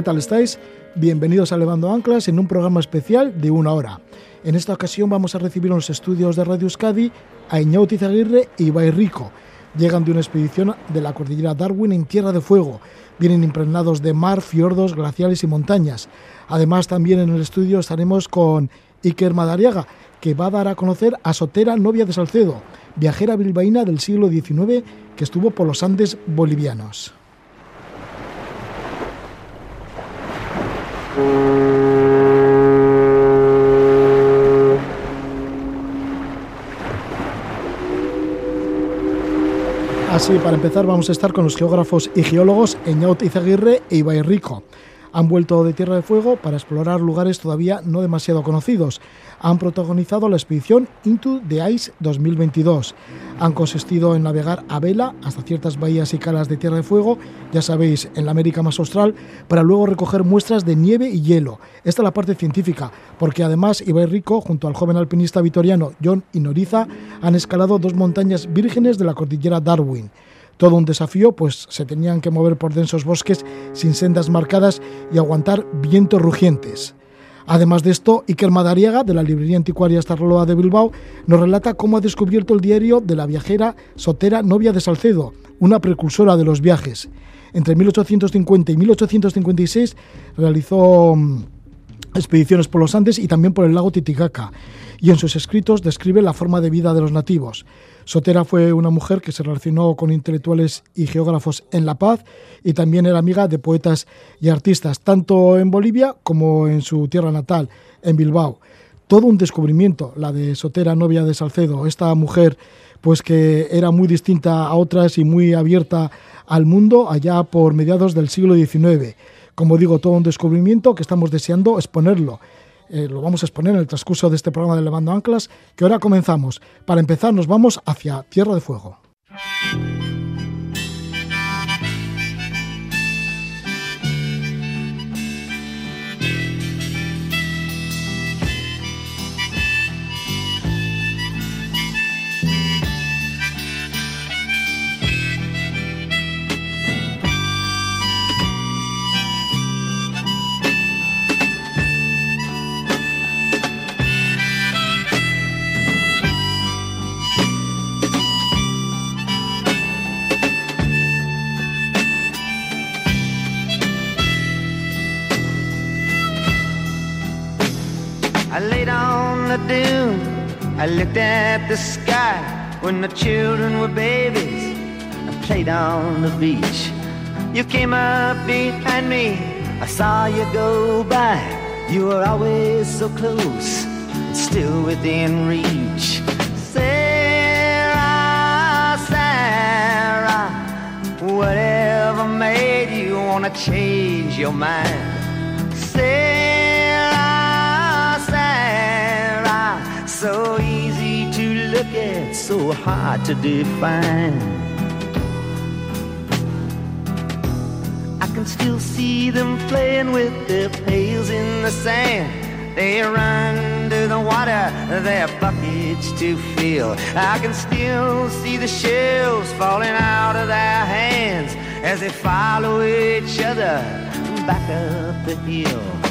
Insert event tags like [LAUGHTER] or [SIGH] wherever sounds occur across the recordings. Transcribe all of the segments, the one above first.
¿Qué tal estáis? Bienvenidos a Levando Anclas en un programa especial de una hora. En esta ocasión vamos a recibir en los estudios de Radio Euskadi a Iñauti Zaguirre y Ibai Rico. Llegan de una expedición de la cordillera Darwin en Tierra de Fuego. Vienen impregnados de mar, fiordos, glaciales y montañas. Además, también en el estudio estaremos con Iker Madariaga, que va a dar a conocer a Sotera, novia de Salcedo, viajera bilbaína del siglo XIX que estuvo por los Andes bolivianos. Así, para empezar, vamos a estar con los geógrafos y geólogos Eñaut Izaguirre e Ibai Rico. Han vuelto de Tierra de Fuego para explorar lugares todavía no demasiado conocidos. Han protagonizado la expedición Into the Ice 2022. Han consistido en navegar a vela hasta ciertas bahías y calas de Tierra de Fuego, ya sabéis, en la América más austral, para luego recoger muestras de nieve y hielo. Esta es la parte científica, porque además Ibai Rico, junto al joven alpinista vitoriano John Inoriza, han escalado dos montañas vírgenes de la cordillera Darwin todo un desafío, pues se tenían que mover por densos bosques sin sendas marcadas y aguantar vientos rugientes. Además de esto, Iker Madariaga, de la librería anticuaria Starloa de Bilbao, nos relata cómo ha descubierto el diario de la viajera Sotera Novia de Salcedo, una precursora de los viajes. Entre 1850 y 1856 realizó mm, expediciones por los Andes y también por el lago Titicaca, y en sus escritos describe la forma de vida de los nativos. Sotera fue una mujer que se relacionó con intelectuales y geógrafos en La Paz y también era amiga de poetas y artistas, tanto en Bolivia como en su tierra natal, en Bilbao. Todo un descubrimiento, la de Sotera, novia de Salcedo, esta mujer pues que era muy distinta a otras y muy abierta al mundo allá por mediados del siglo XIX. Como digo, todo un descubrimiento que estamos deseando exponerlo eh, lo vamos a exponer en el transcurso de este programa de Levando Anclas, que ahora comenzamos. Para empezar, nos vamos hacia Tierra de Fuego. I looked at the sky when the children were babies and played on the beach. You came up behind me, I saw you go by. You were always so close still within reach. Sarah, Sarah, whatever made you wanna change your mind? Sarah, Sarah, to look at, so hard to define. I can still see them playing with their pails in the sand. They run to the water, their buckets to fill. I can still see the shells falling out of their hands as they follow each other back up the hill.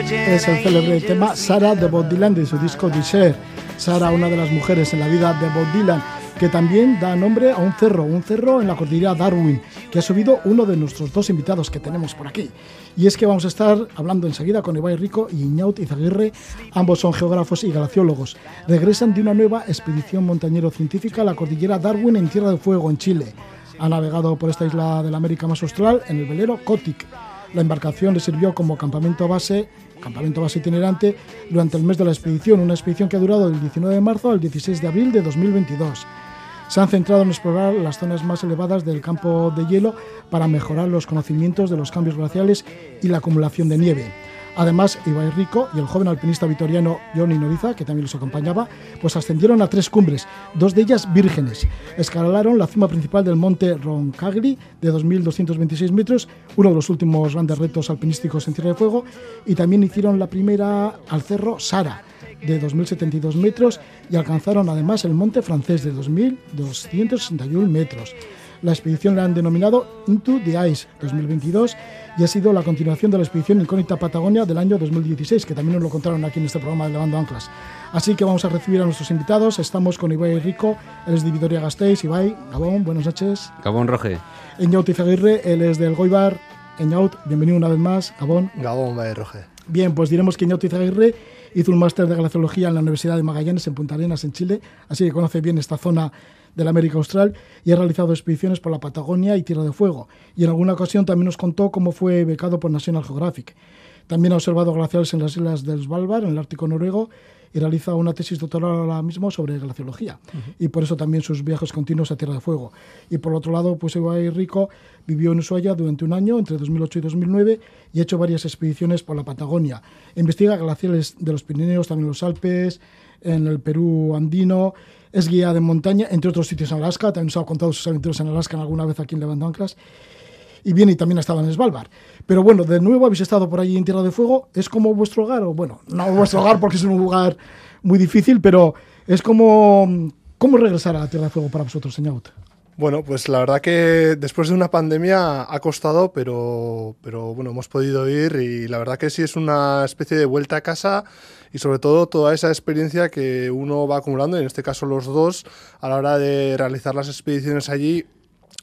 Es el célebre tema Sara de Bob Dylan de su disco Disher. Sara, una de las mujeres en la vida de Bob Dylan, que también da nombre a un cerro, un cerro en la cordillera Darwin, que ha subido uno de nuestros dos invitados que tenemos por aquí. Y es que vamos a estar hablando enseguida con Ibai Rico y Iñaut Izaguirre, ambos son geógrafos y glaciólogos. Regresan de una nueva expedición montañero-científica a la cordillera Darwin en Tierra de Fuego, en Chile. Han navegado por esta isla de la América más austral en el velero Kotik la embarcación le sirvió como campamento base, campamento base itinerante durante el mes de la expedición, una expedición que ha durado del 19 de marzo al 16 de abril de 2022. Se han centrado en explorar las zonas más elevadas del campo de hielo para mejorar los conocimientos de los cambios glaciales y la acumulación de nieve. Además, Ibai Rico y el joven alpinista vitoriano Johnny Noriza, que también los acompañaba, pues ascendieron a tres cumbres, dos de ellas vírgenes. Escalaron la cima principal del monte Roncagli, de 2.226 metros, uno de los últimos grandes retos alpinísticos en Tierra de Fuego, y también hicieron la primera al cerro Sara, de 2.072 metros y alcanzaron además el monte francés de 2.261 metros. La expedición la han denominado Into the Ice 2022 y ha sido la continuación de la expedición Incógnita Patagonia del año 2016, que también nos lo contaron aquí en este programa de Levando Anclas. Así que vamos a recibir a nuestros invitados. Estamos con Ibai Rico, él es de Vitoria Gasteiz. Ibai, Gabón, buenas noches. Gabón Roge. Eñaut Izaguirre, él es del Goibar. Eñaut, bienvenido una vez más. Gabón. Gabón, Ibai Roge. Bien, pues diremos que Eñaut Izaguirre hizo un máster de glaciología en la Universidad de Magallanes en Punta Arenas, en Chile, así que conoce bien esta zona de la América Austral y ha realizado expediciones por la Patagonia y Tierra de Fuego. Y en alguna ocasión también nos contó cómo fue becado por National Geographic. También ha observado glaciares en las islas del Svalbard, en el Ártico noruego, y realiza una tesis doctoral ahora mismo sobre glaciología. Y por eso también sus viajes continuos a Tierra de Fuego. Y por otro lado, pues Ibai Rico vivió en Ushuaia durante un año, entre 2008 y 2009, y ha hecho varias expediciones por la Patagonia. Investiga glaciares de los Pirineos, también los Alpes, en el Perú andino, es guía de montaña, entre otros sitios en Alaska, también nos ha contado sus aventuras en Alaska alguna vez aquí en Levando Anclas, y bien, y también ha estado en Svalbard. Pero bueno, de nuevo habéis estado por allí en Tierra de Fuego, ¿es como vuestro hogar? O bueno, no vuestro hogar porque es un lugar muy difícil, pero es como, ¿cómo regresar a Tierra de Fuego para vosotros, señor? Bueno, pues la verdad que después de una pandemia ha costado, pero, pero bueno, hemos podido ir y la verdad que sí es una especie de vuelta a casa y sobre todo toda esa experiencia que uno va acumulando, en este caso los dos, a la hora de realizar las expediciones allí,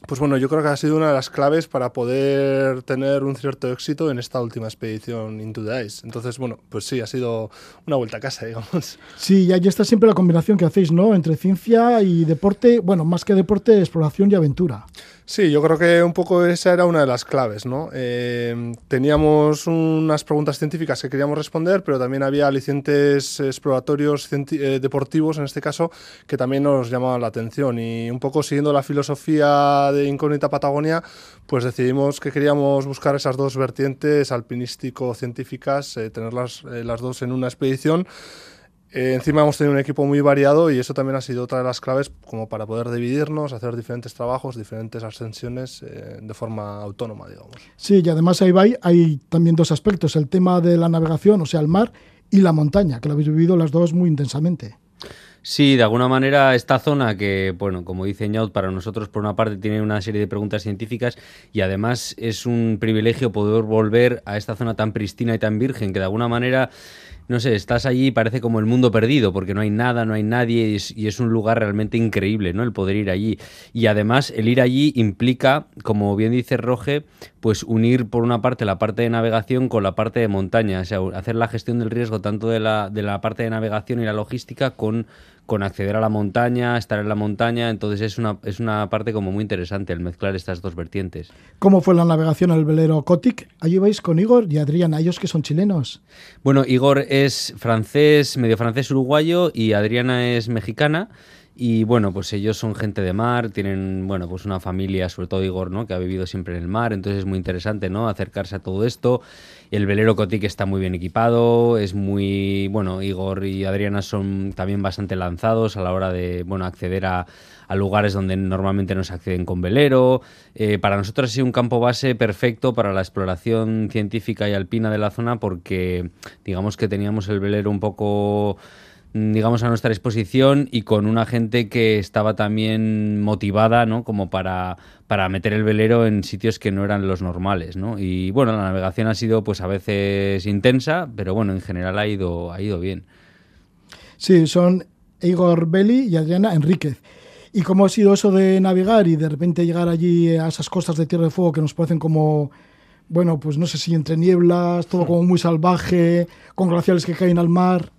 pues bueno, yo creo que ha sido una de las claves para poder tener un cierto éxito en esta última expedición Into the Ice. Entonces, bueno, pues sí, ha sido una vuelta a casa, [LAUGHS] digamos. Sí, y ahí está siempre la combinación que hacéis, ¿no? Entre ciencia y deporte, bueno, más que deporte, exploración y aventura. Sí, yo creo que un poco esa era una de las claves, ¿no? Eh, teníamos unas preguntas científicas que queríamos responder, pero también había alicientes exploratorios eh, deportivos, en este caso, que también nos llamaban la atención. Y un poco siguiendo la filosofía de Incógnita Patagonia, pues decidimos que queríamos buscar esas dos vertientes alpinístico-científicas, eh, tenerlas las dos en una expedición. Eh, encima hemos tenido un equipo muy variado y eso también ha sido otra de las claves como para poder dividirnos, hacer diferentes trabajos, diferentes ascensiones eh, de forma autónoma, digamos. Sí, y además ahí va, hay también dos aspectos, el tema de la navegación, o sea, el mar y la montaña, que lo habéis vivido las dos muy intensamente. Sí, de alguna manera esta zona que, bueno, como dice Ñaut, para nosotros por una parte tiene una serie de preguntas científicas y además es un privilegio poder volver a esta zona tan pristina y tan virgen que de alguna manera no sé, estás allí y parece como el mundo perdido, porque no hay nada, no hay nadie, y es, y es, un lugar realmente increíble, ¿no? El poder ir allí. Y además, el ir allí implica, como bien dice Roge, pues unir por una parte la parte de navegación con la parte de montaña, o sea, hacer la gestión del riesgo tanto de la, de la parte de navegación y la logística con con acceder a la montaña, estar en la montaña, entonces es una, es una parte como muy interesante el mezclar estas dos vertientes. ¿Cómo fue la navegación al velero Cotic? Allí vais con Igor y Adriana, ellos que son chilenos. Bueno, Igor es francés, medio francés uruguayo y Adriana es mexicana. Y bueno, pues ellos son gente de mar, tienen, bueno, pues una familia, sobre todo Igor, ¿no? Que ha vivido siempre en el mar, entonces es muy interesante, ¿no? Acercarse a todo esto. El velero Cotic está muy bien equipado, es muy, bueno, Igor y Adriana son también bastante lanzados a la hora de, bueno, acceder a, lugares donde normalmente no se acceden con velero. Eh, para nosotros ha sido un campo base perfecto para la exploración científica y alpina de la zona porque, digamos que teníamos el velero un poco digamos, a nuestra disposición y con una gente que estaba también motivada, ¿no? Como para, para meter el velero en sitios que no eran los normales, ¿no? Y bueno, la navegación ha sido pues a veces intensa, pero bueno, en general ha ido, ha ido bien. Sí, son Igor Belli y Adriana Enríquez. ¿Y cómo ha sido eso de navegar y de repente llegar allí a esas costas de Tierra de Fuego que nos parecen como, bueno, pues no sé si entre nieblas, todo como muy salvaje, con glaciares que caen al mar?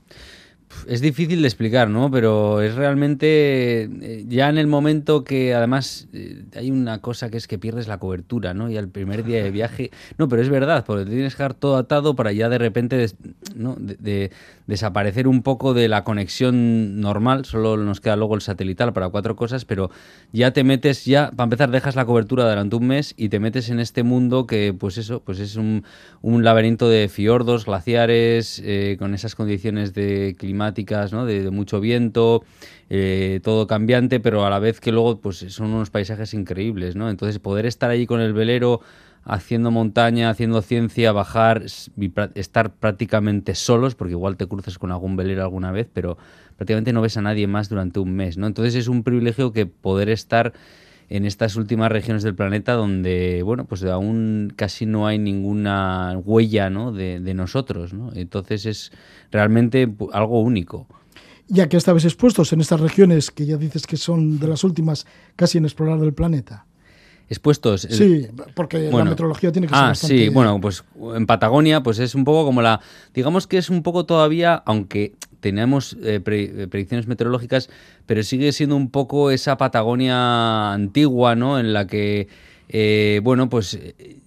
Es difícil de explicar, ¿no? Pero es realmente eh, ya en el momento que además eh, hay una cosa que es que pierdes la cobertura, ¿no? Y al primer día de viaje, no, pero es verdad, porque tienes que dejar todo atado para ya de repente, ¿no? de, desaparecer un poco de la conexión normal, solo nos queda luego el satelital para cuatro cosas, pero ya te metes, ya, para empezar, dejas la cobertura durante un mes y te metes en este mundo que, pues eso, pues es un, laberinto de fiordos, glaciares, eh, con esas condiciones de ¿no? de, mucho viento, eh, todo cambiante, pero a la vez que luego pues son unos paisajes increíbles, ¿no? Entonces poder estar allí con el velero haciendo montaña, haciendo ciencia, bajar, estar prácticamente solos, porque igual te cruzas con algún velero alguna vez, pero prácticamente no ves a nadie más durante un mes, ¿no? Entonces es un privilegio que poder estar en estas últimas regiones del planeta donde, bueno, pues aún casi no hay ninguna huella, ¿no? de, de nosotros, ¿no? Entonces es realmente algo único ya que estabais expuestos en estas regiones que ya dices que son de las últimas casi en explorar del planeta expuestos. Sí, porque la meteorología tiene que ser Ah, sí, bueno, pues en Patagonia pues es un poco como la... Digamos que es un poco todavía, aunque tenemos eh, predicciones meteorológicas, pero sigue siendo un poco esa Patagonia antigua, ¿no? En la que... Eh, bueno, pues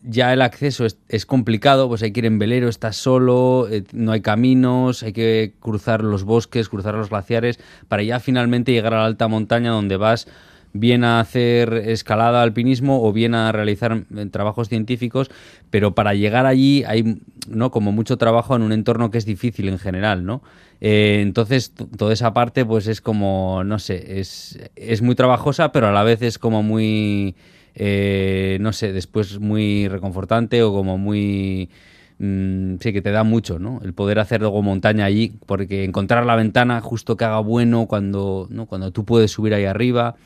ya el acceso es, complicado, pues hay que ir en velero, estás solo, eh, no hay caminos, hay que cruzar los bosques, cruzar los glaciares, para ya finalmente llegar a la alta montaña donde vas bien a hacer escalada, alpinismo o bien a realizar eh, trabajos científicos, pero para llegar allí hay no como mucho trabajo en un entorno que es difícil en general, ¿no? Eh, entonces toda esa parte pues es como no sé, es, es muy trabajosa, pero a la vez es como muy eh, no sé, después muy reconfortante o como muy mm, sí, que te da mucho, ¿no? El poder hacer luego montaña allí, porque encontrar la ventana justo que haga bueno cuando, ¿no? cuando tú puedes subir ahí arriba,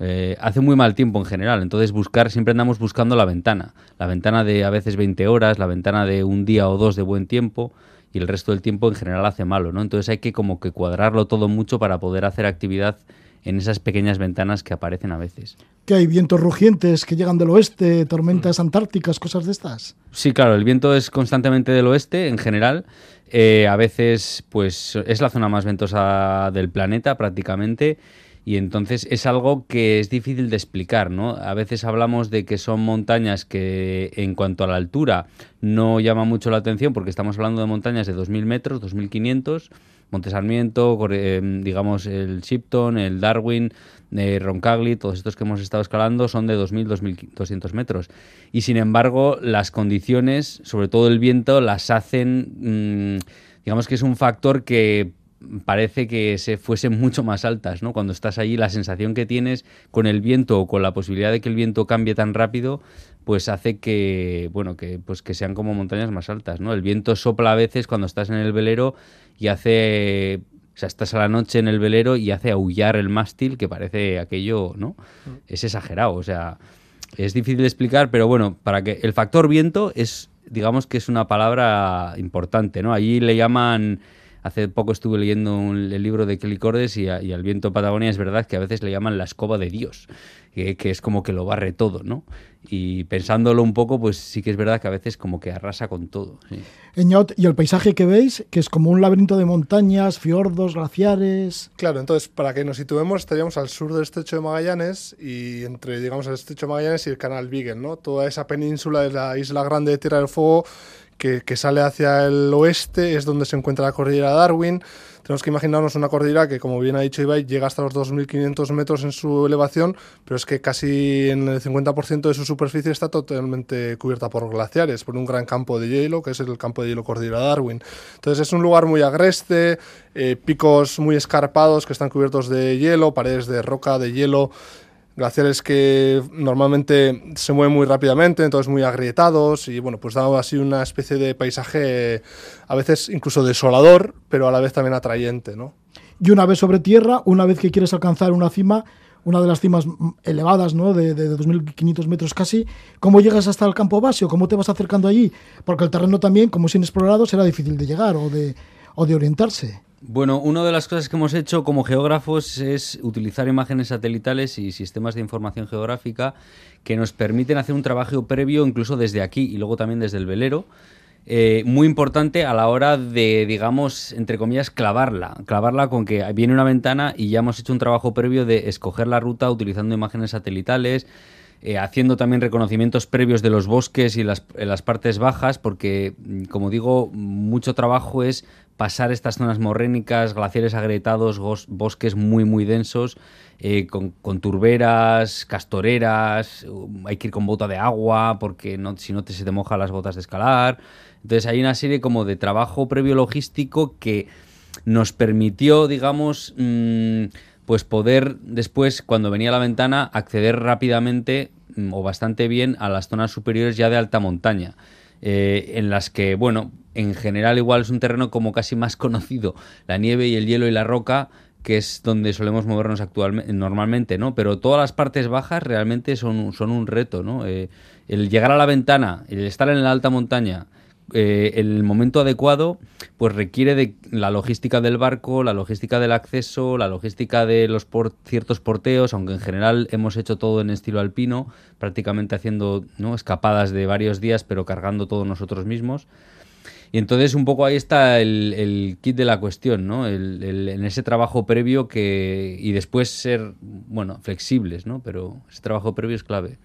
eh, hace muy mal tiempo en general, entonces buscar, siempre andamos buscando la ventana, la ventana de a veces 20 horas, la ventana de un día o dos de buen tiempo y el resto del tiempo en general hace malo, ¿no? Entonces hay que como que cuadrarlo todo mucho para poder hacer actividad en esas pequeñas ventanas que aparecen a veces. ¿Que hay vientos rugientes que llegan del oeste, tormentas antárticas, cosas de estas? Sí, claro, el viento es constantemente del oeste en general. Eh, a veces, pues es la zona más ventosa del planeta prácticamente y entonces es algo que es difícil de explicar, ¿no? A veces hablamos de que son montañas que en cuanto a la altura no llama mucho la atención porque estamos hablando de montañas de 2.000 metros, 2.500, Monte Sarmiento, eh, digamos el Shipton, el Darwin, eh, Roncagli, todos estos que hemos estado escalando son de 2.000, 2.200 metros. Y sin embargo, las condiciones, sobre todo el viento, las hacen, mm, digamos que es un factor que parece que se fuesen mucho más altas, ¿no? Cuando estás allí, la sensación que tienes con el viento o con la posibilidad de que el viento cambie tan rápido, pues hace que, bueno, que, pues que sean como montañas más altas, ¿no? El viento sopla a veces cuando estás en el velero y hace, o sea, estás a la noche en el velero y hace aullar el mástil, que parece aquello, ¿no? Mm. Es exagerado, o sea, es difícil de explicar, pero bueno, para que el factor viento es, digamos que es una palabra importante, ¿no? Allí le llaman Hace poco estuve leyendo el libro de Kelly Cordes y, al viento Patagonia es verdad que a veces le llaman la escoba de Dios, que, es como que lo barre todo, ¿no? Y pensándolo un poco, pues sí que es verdad que a veces como que arrasa con todo. Sí. y el paisaje que veis, que es como un laberinto de montañas, fiordos, glaciares. Claro, entonces para que nos situemos, estaríamos al sur del estrecho de Magallanes y entre, digamos, el estrecho de Magallanes y el canal Beagle, ¿no? Toda esa península de la isla grande de Tierra del Fuego que, sale hacia el oeste, es donde se encuentra la cordillera Darwin. Tenemos que imaginarnos una cordillera que, como bien ha dicho Ibai, llega hasta los 2.500 metros en su elevación, pero es que casi en el 50% de su superficie está totalmente cubierta por glaciares, por un gran campo de hielo, que es el campo de hielo cordillera Darwin. Entonces es un lugar muy agreste, eh, picos muy escarpados que están cubiertos de hielo, paredes de roca, de hielo glaciares que normalmente se mueven muy rápidamente, entonces muy agrietados y bueno, pues da así una especie de paisaje a veces incluso desolador, pero a la vez también atrayente, ¿no? Y una vez sobre tierra, una vez que quieres alcanzar una cima, una de las cimas elevadas, ¿no? De, de 2.500 metros casi, ¿cómo llegas hasta el campo base o cómo te vas acercando allí? Porque el terreno también, como es inexplorado, será difícil de llegar de, o de orientarse. Bueno, una de las cosas que hemos hecho como geógrafos es utilizar imágenes satelitales y sistemas de información geográfica que nos permiten hacer un trabajo previo incluso desde aquí y luego también desde el velero. Eh, muy importante a la hora de, digamos, entre comillas, clavarla. Clavarla con que viene una ventana y ya hemos hecho un trabajo previo de escoger la ruta utilizando imágenes satelitales, eh, haciendo también reconocimientos previos de los bosques y las, las partes bajas, porque, como digo, mucho trabajo es pasar estas zonas morrénicas, glaciares agrietados, bosques muy, muy densos, eh, con, turberas, castoreras, hay que ir con bota de agua porque si no te se te mojan las botas de escalar. Entonces hay una serie como de trabajo previo logístico que nos permitió, digamos, mm, pues poder después, cuando venía la ventana, acceder rápidamente mm, o bastante bien a las zonas superiores ya de alta montaña. Eh, en las que, bueno, en general igual es un terreno como casi más conocido, la nieve y el hielo y la roca, que es donde solemos movernos actualmente, normalmente, ¿no? Pero todas las partes bajas realmente son, son un reto, ¿no? Eh, el llegar a la ventana, el estar en la alta montaña, eh, el momento adecuado, pues requiere de la logística del barco, la logística del acceso, la logística de los ciertos porteos, aunque en general hemos hecho todo en estilo alpino, prácticamente haciendo escapadas de varios días, pero cargando todos nosotros mismos. Y entonces un poco ahí está el, kit de la cuestión, ¿no? en ese trabajo previo que y después ser, bueno, flexibles, ¿no? Pero ese trabajo previo es clave.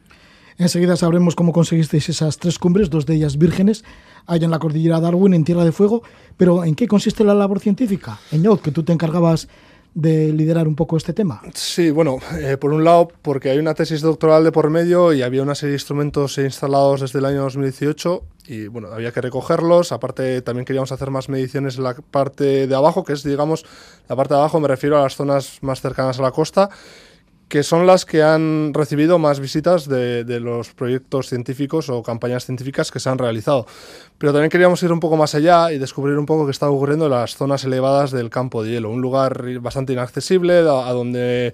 Enseguida sabremos cómo conseguisteis esas tres cumbres, dos de ellas vírgenes, allá en la cordillera Darwin, en Tierra de Fuego. Pero ¿en qué consiste la labor científica? Eñot, que tú te encargabas de liderar un poco este tema? Sí, bueno, eh, por un lado, porque hay una tesis doctoral de por medio y había una serie de instrumentos instalados desde el año 2018 y bueno, había que recogerlos. Aparte, también queríamos hacer más mediciones en la parte de abajo, que es, digamos, la parte de abajo, me refiero a las zonas más cercanas a la costa que son las que han recibido más visitas de, los proyectos científicos o campañas científicas que se han realizado. Pero también queríamos ir un poco más allá y descubrir un poco qué está ocurriendo en las zonas elevadas del campo de hielo, un lugar bastante inaccesible a donde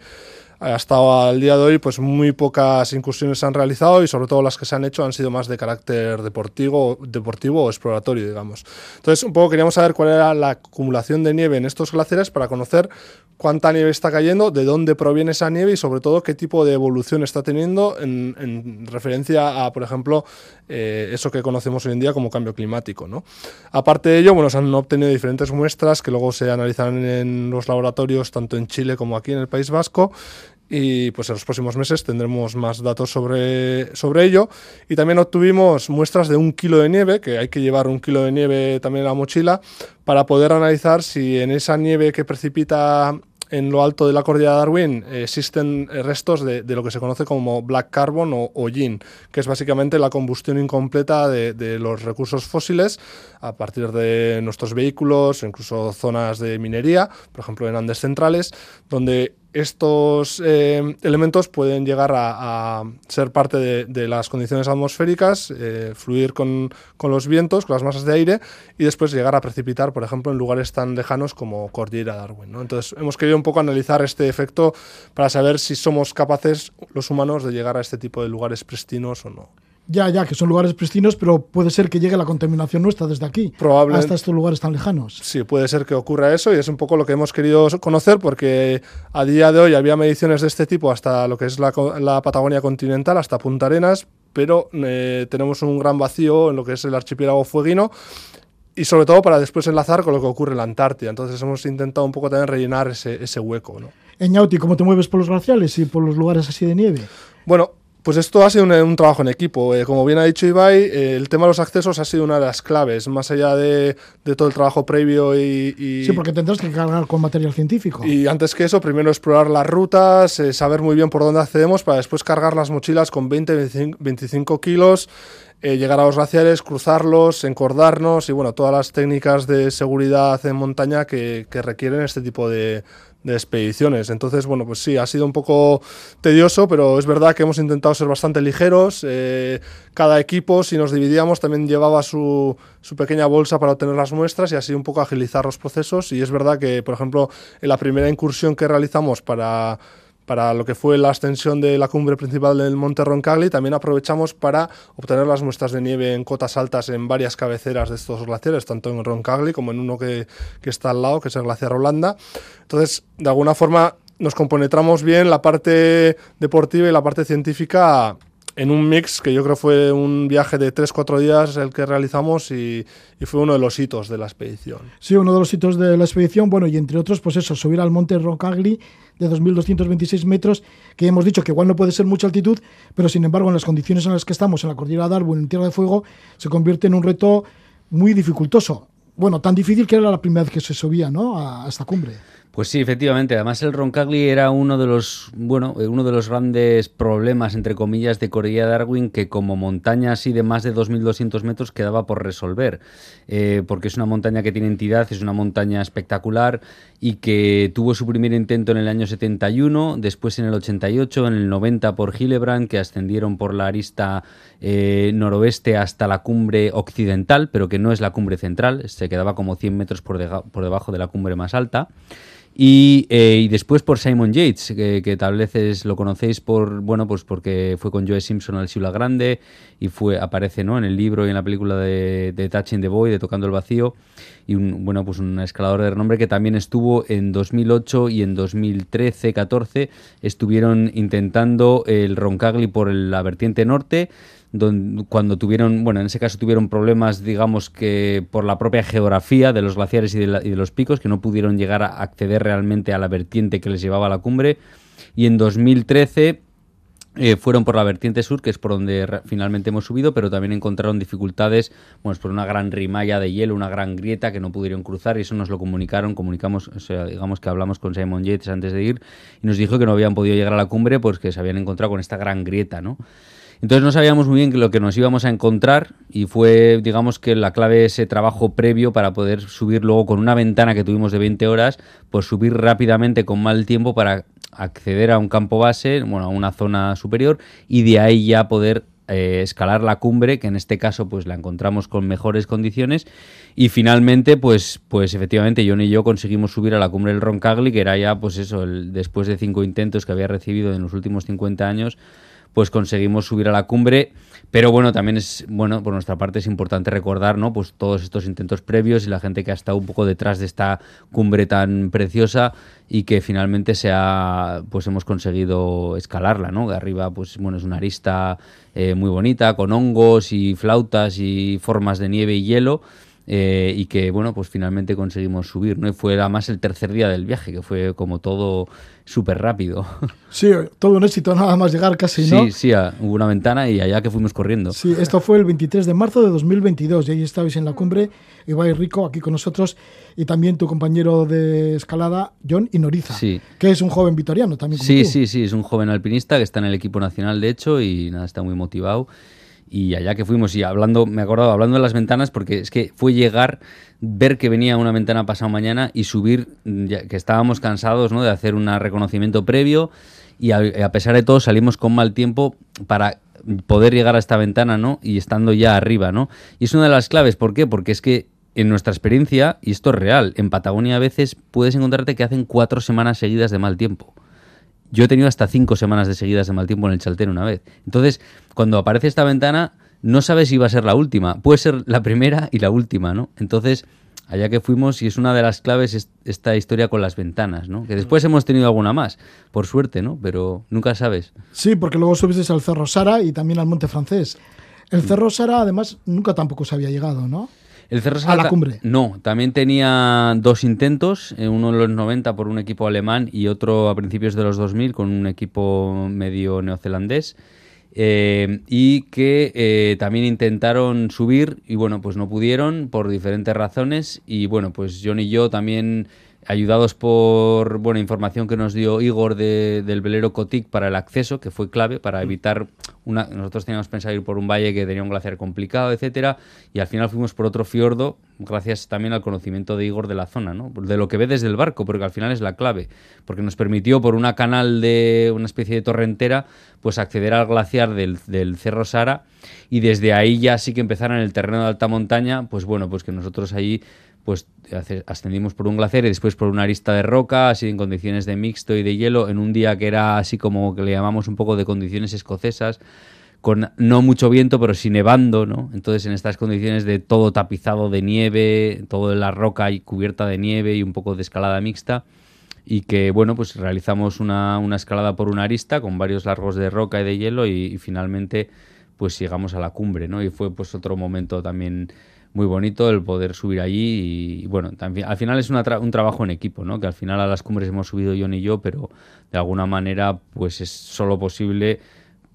hasta el día de hoy pues muy pocas incursiones se han realizado y sobre todo las que se han hecho han sido más de carácter deportivo, deportivo o exploratorio, digamos. Entonces un poco queríamos saber cuál era la acumulación de nieve en estos glaciares para conocer cuánta nieve está cayendo, de dónde proviene esa nieve y sobre todo qué tipo de evolución está teniendo en, referencia a, por ejemplo, eh, eso que conocemos hoy en día como cambio climático. Aparte de ello, bueno, se han obtenido diferentes muestras que luego se analizarán en los laboratorios tanto en Chile como aquí en el País Vasco y pues en los próximos meses tendremos más datos sobre, sobre ello. Y también obtuvimos muestras de un kilo de nieve, que hay que llevar un kilo de nieve también en la mochila, para poder analizar si en esa nieve que precipita en lo alto de la cordillera de Darwin existen restos de, lo que se conoce como black carbon o, o que es básicamente la combustión incompleta de, de, los recursos fósiles a partir de nuestros vehículos, incluso zonas de minería, por ejemplo en Andes centrales, donde estos eh, elementos pueden llegar a, ser parte de, las condiciones atmosféricas, eh, fluir con, los vientos, con las masas de aire y después llegar a precipitar, por ejemplo, en lugares tan lejanos como Cordillera Darwin. Entonces, hemos querido un poco analizar este efecto para saber si somos capaces, los humanos, de llegar a este tipo de lugares pristinos o no. Ya, ya, que son lugares pristinos, pero puede ser que llegue la contaminación nuestra desde aquí. Hasta estos lugares tan lejanos. Sí, puede ser que ocurra eso y es un poco lo que hemos querido conocer porque a día de hoy había mediciones de este tipo hasta lo que es la, Patagonia continental, hasta Punta Arenas, pero eh, tenemos un gran vacío en lo que es el archipiélago fueguino y sobre todo para después enlazar con lo que ocurre en la Antártida. Entonces hemos intentado un poco también rellenar ese, ese hueco. ¿no? Eñauti, ¿cómo te mueves por los glaciales y por los lugares así de nieve? Bueno, pues esto ha sido un, trabajo en equipo. Eh, como bien ha dicho Ibai, eh, el tema de los accesos ha sido una de las claves, más allá de, todo el trabajo previo y, Sí, porque tendrás que cargar con material científico. Y antes que eso, primero explorar las rutas, eh, saber muy bien por dónde accedemos para después cargar las mochilas con 20-25 kilos, llegar a los glaciares, cruzarlos, encordarnos y bueno, todas las técnicas de seguridad en montaña que requieren este tipo de de expediciones. Entonces, bueno, pues sí, ha sido un poco tedioso, pero es verdad que hemos intentado ser bastante ligeros. Eh, cada equipo, si nos dividíamos, también llevaba su, su, pequeña bolsa para obtener las muestras y así un poco agilizar los procesos. Y es verdad que, por ejemplo, en la primera incursión que realizamos para para lo que fue la ascensión de la cumbre principal del Monte Roncagli, también aprovechamos para obtener las muestras de nieve en cotas altas en varias cabeceras de estos glaciares, tanto en Roncagli como en uno que, que está al lado, que es el glaciar Holanda. Entonces, de alguna forma, nos compenetramos bien la parte deportiva y la parte científica en un mix que yo creo fue un viaje de 3-4 días el que realizamos y, fue uno de los hitos de la expedición. Sí, uno de los hitos de la expedición, bueno, y entre otros, pues eso, subir al monte Roncagli de 2.226 metros, que hemos dicho que igual no puede ser mucha altitud, pero sin embargo en las condiciones en las que estamos, en la cordillera de Darwin, en Tierra de Fuego, se convierte en un reto muy dificultoso. bueno, tan difícil que era la primera vez que se subía, ¿no? A esta cumbre. Pues sí, efectivamente. Además, el Roncagli era uno de los, bueno, eh, uno de los grandes problemas, entre comillas, de Corella Darwin, que como montaña así de más de 2.200 metros quedaba por resolver. Eh, porque es una montaña que tiene entidad, es una montaña espectacular y que tuvo su primer intento en el año 71, después en el 88, en el 90 por Hillebrand, que ascendieron por la arista eh, noroeste hasta la cumbre occidental, pero que no es la cumbre central, se quedaba como 100 metros por, por debajo de la cumbre más alta. Eh, y, después por Simon Yates, que, tal vez lo conocéis por, bueno, pues porque fue con Joe Simpson al Ciudad Grande y fue, aparece ¿no? en el libro y en la película de, de Touching the Boy, de Tocando el Vacío, y un, bueno, pues un escalador de renombre que también estuvo en 2008 y en 2013-14, estuvieron intentando el Roncagli por la vertiente norte, cuando tuvieron, bueno, en ese caso tuvieron problemas, digamos que por la propia geografía de los glaciares y de, los picos, que no pudieron llegar a acceder realmente a la vertiente que les llevaba a la cumbre. Y en 2013 eh, fueron por la vertiente sur, que es por donde finalmente hemos subido, pero también encontraron dificultades, bueno, por una gran rimalla de hielo, una gran grieta que no pudieron cruzar y eso nos lo comunicaron, comunicamos, o digamos que hablamos con Simon Yates antes de ir y nos dijo que no habían podido llegar a la cumbre, pues que se habían encontrado con esta gran grieta, ¿no? Entonces no sabíamos muy bien lo que nos íbamos a encontrar y fue, digamos que la clave ese trabajo previo para poder subir luego con una ventana que tuvimos de 20 horas, pues subir rápidamente con mal tiempo para acceder a un campo base, bueno, a una zona superior y de ahí ya poder eh, escalar la cumbre, que en este caso pues la encontramos con mejores condiciones. Y finalmente pues pues efectivamente John y yo conseguimos subir a la cumbre del Roncagli, que era ya pues eso, el, después de cinco intentos que había recibido en los últimos 50 años, pues conseguimos subir a la cumbre. Pero bueno, también es, bueno, por nuestra parte es importante recordar, ¿no? Pues todos estos intentos previos y la gente que ha estado un poco detrás de esta cumbre tan preciosa y que finalmente se ha, pues hemos conseguido escalarla, ¿no? De arriba, pues bueno, es una arista eh, muy bonita, con hongos y flautas y formas de nieve y hielo. Eh, y que bueno pues finalmente conseguimos subir no y fue además el tercer día del viaje que fue como todo súper rápido. [LAUGHS] Sí, todo un éxito, nada más llegar casi, ¿no? Sí, sí, hubo una ventana y allá que fuimos corriendo. Sí, esto fue el 23 de marzo de 2022 y ahí estabais en la cumbre, Ibai Rico aquí con nosotros y también tu compañero de escalada, John Inoriza, sí. que es un joven vitoriano también. sí, sí, sí, es un joven alpinista que está en el equipo nacional, de hecho, y nada, está muy motivado y allá que fuimos y hablando, me acordado, hablando de las ventanas, porque es que fue llegar, ver que venía una ventana pasado mañana y subir, que estábamos cansados ¿no? de hacer un reconocimiento previo y a, pesar de todo salimos con mal tiempo para poder llegar a esta ventana, ¿no? Y estando ya arriba, ¿no? Y es una de las claves, ¿por qué? Porque es que en nuestra experiencia, y esto es real, en Patagonia a veces puedes encontrarte que hacen cuatro semanas seguidas de mal tiempo. Yo he tenido hasta cinco semanas de seguidas de mal tiempo en el Chaltén una vez. Entonces, cuando aparece esta ventana, no sabes si va a ser la última. Puede ser la primera y la última, ¿no? Entonces, allá que fuimos, y es una de las claves esta historia con las ventanas, ¿no? Que después hemos tenido alguna más, por suerte, ¿no? Pero nunca sabes. Sí, porque luego subiste al Cerro Sara y también al Monte Francés. El Cerro Sara, además, nunca tampoco se había llegado, ¿no? El Cerro a la cumbre. No, también tenía dos intentos, eh, uno en los 90 por un equipo alemán y otro a principios de los 2000 con un equipo medio neozelandés. Eh, y que eh, también intentaron subir y bueno, pues no pudieron por diferentes razones y bueno, pues John y yo también ayudados por buena información que nos dio Igor del velero Cotic para el acceso, que fue clave para evitar una. Nosotros teníamos pensado ir por un valle que tenía un glaciar complicado, etcétera, y al final fuimos por otro fiordo, gracias también al conocimiento de Igor de la zona, ¿no? De lo que ve desde el barco, porque al final es la clave, porque nos permitió por una canal de una especie de torrentera, pues acceder al glaciar del, del Cerro Sara y desde ahí ya sí que empezaron en el terreno de alta montaña, pues bueno, pues que nosotros allí pues ascendimos por un glaciar y después por una arista de roca, así en condiciones de mixto y de hielo, en un día que era así como que le llamamos un poco de condiciones escocesas, con no mucho viento, pero sí nevando, ¿no? Entonces, en estas condiciones de todo tapizado de nieve, todo la roca y cubierta de nieve y un poco de escalada mixta, y que, bueno, pues realizamos una, escalada por una arista con varios largos de roca y de hielo y, y finalmente pues llegamos a la cumbre, ¿no? Y fue pues otro momento también muy bonito el poder subir allí y, bueno, también, al final es un trabajo en equipo, ¿no? Que al final a las cumbres hemos subido yo y yo, pero de alguna manera pues es solo posible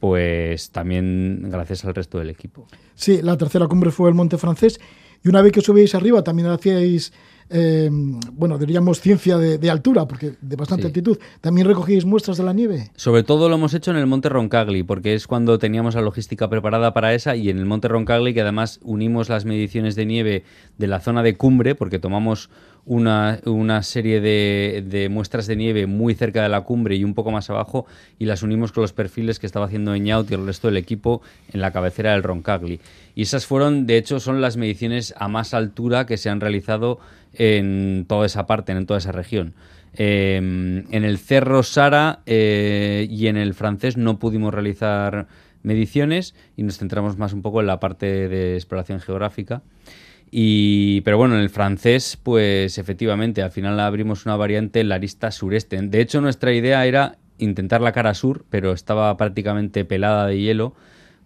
pues también gracias al resto del equipo. Sí, la tercera cumbre fue el Monte Francés Y una vez que subíais arriba también hacíais eh, bueno, diríamos ciencia de, altura, porque de bastante altitud. ¿También recogíais muestras de la nieve? Sobre todo lo hemos hecho en el Monte Roncagli, porque es cuando teníamos la logística preparada para esa, y en el Monte Roncagli, que además unimos las mediciones de nieve de la zona de cumbre, porque tomamos una, serie de, muestras de nieve muy cerca de la cumbre y un poco más abajo y las unimos con los perfiles que estaba haciendo Eñaut y el resto del equipo en la cabecera del Roncagli. Y esas fueron, de hecho, son las mediciones a más altura que se han realizado en toda esa parte, en toda esa región. Em, en el Cerro Sara eh, y en el francés no pudimos realizar mediciones y nos centramos más un poco en la parte de exploración geográfica. Y, pero bueno, en el francés, pues efectivamente, al final abrimos una variante en la arista sureste. De hecho, nuestra idea era intentar la cara sur, pero estaba prácticamente pelada de hielo,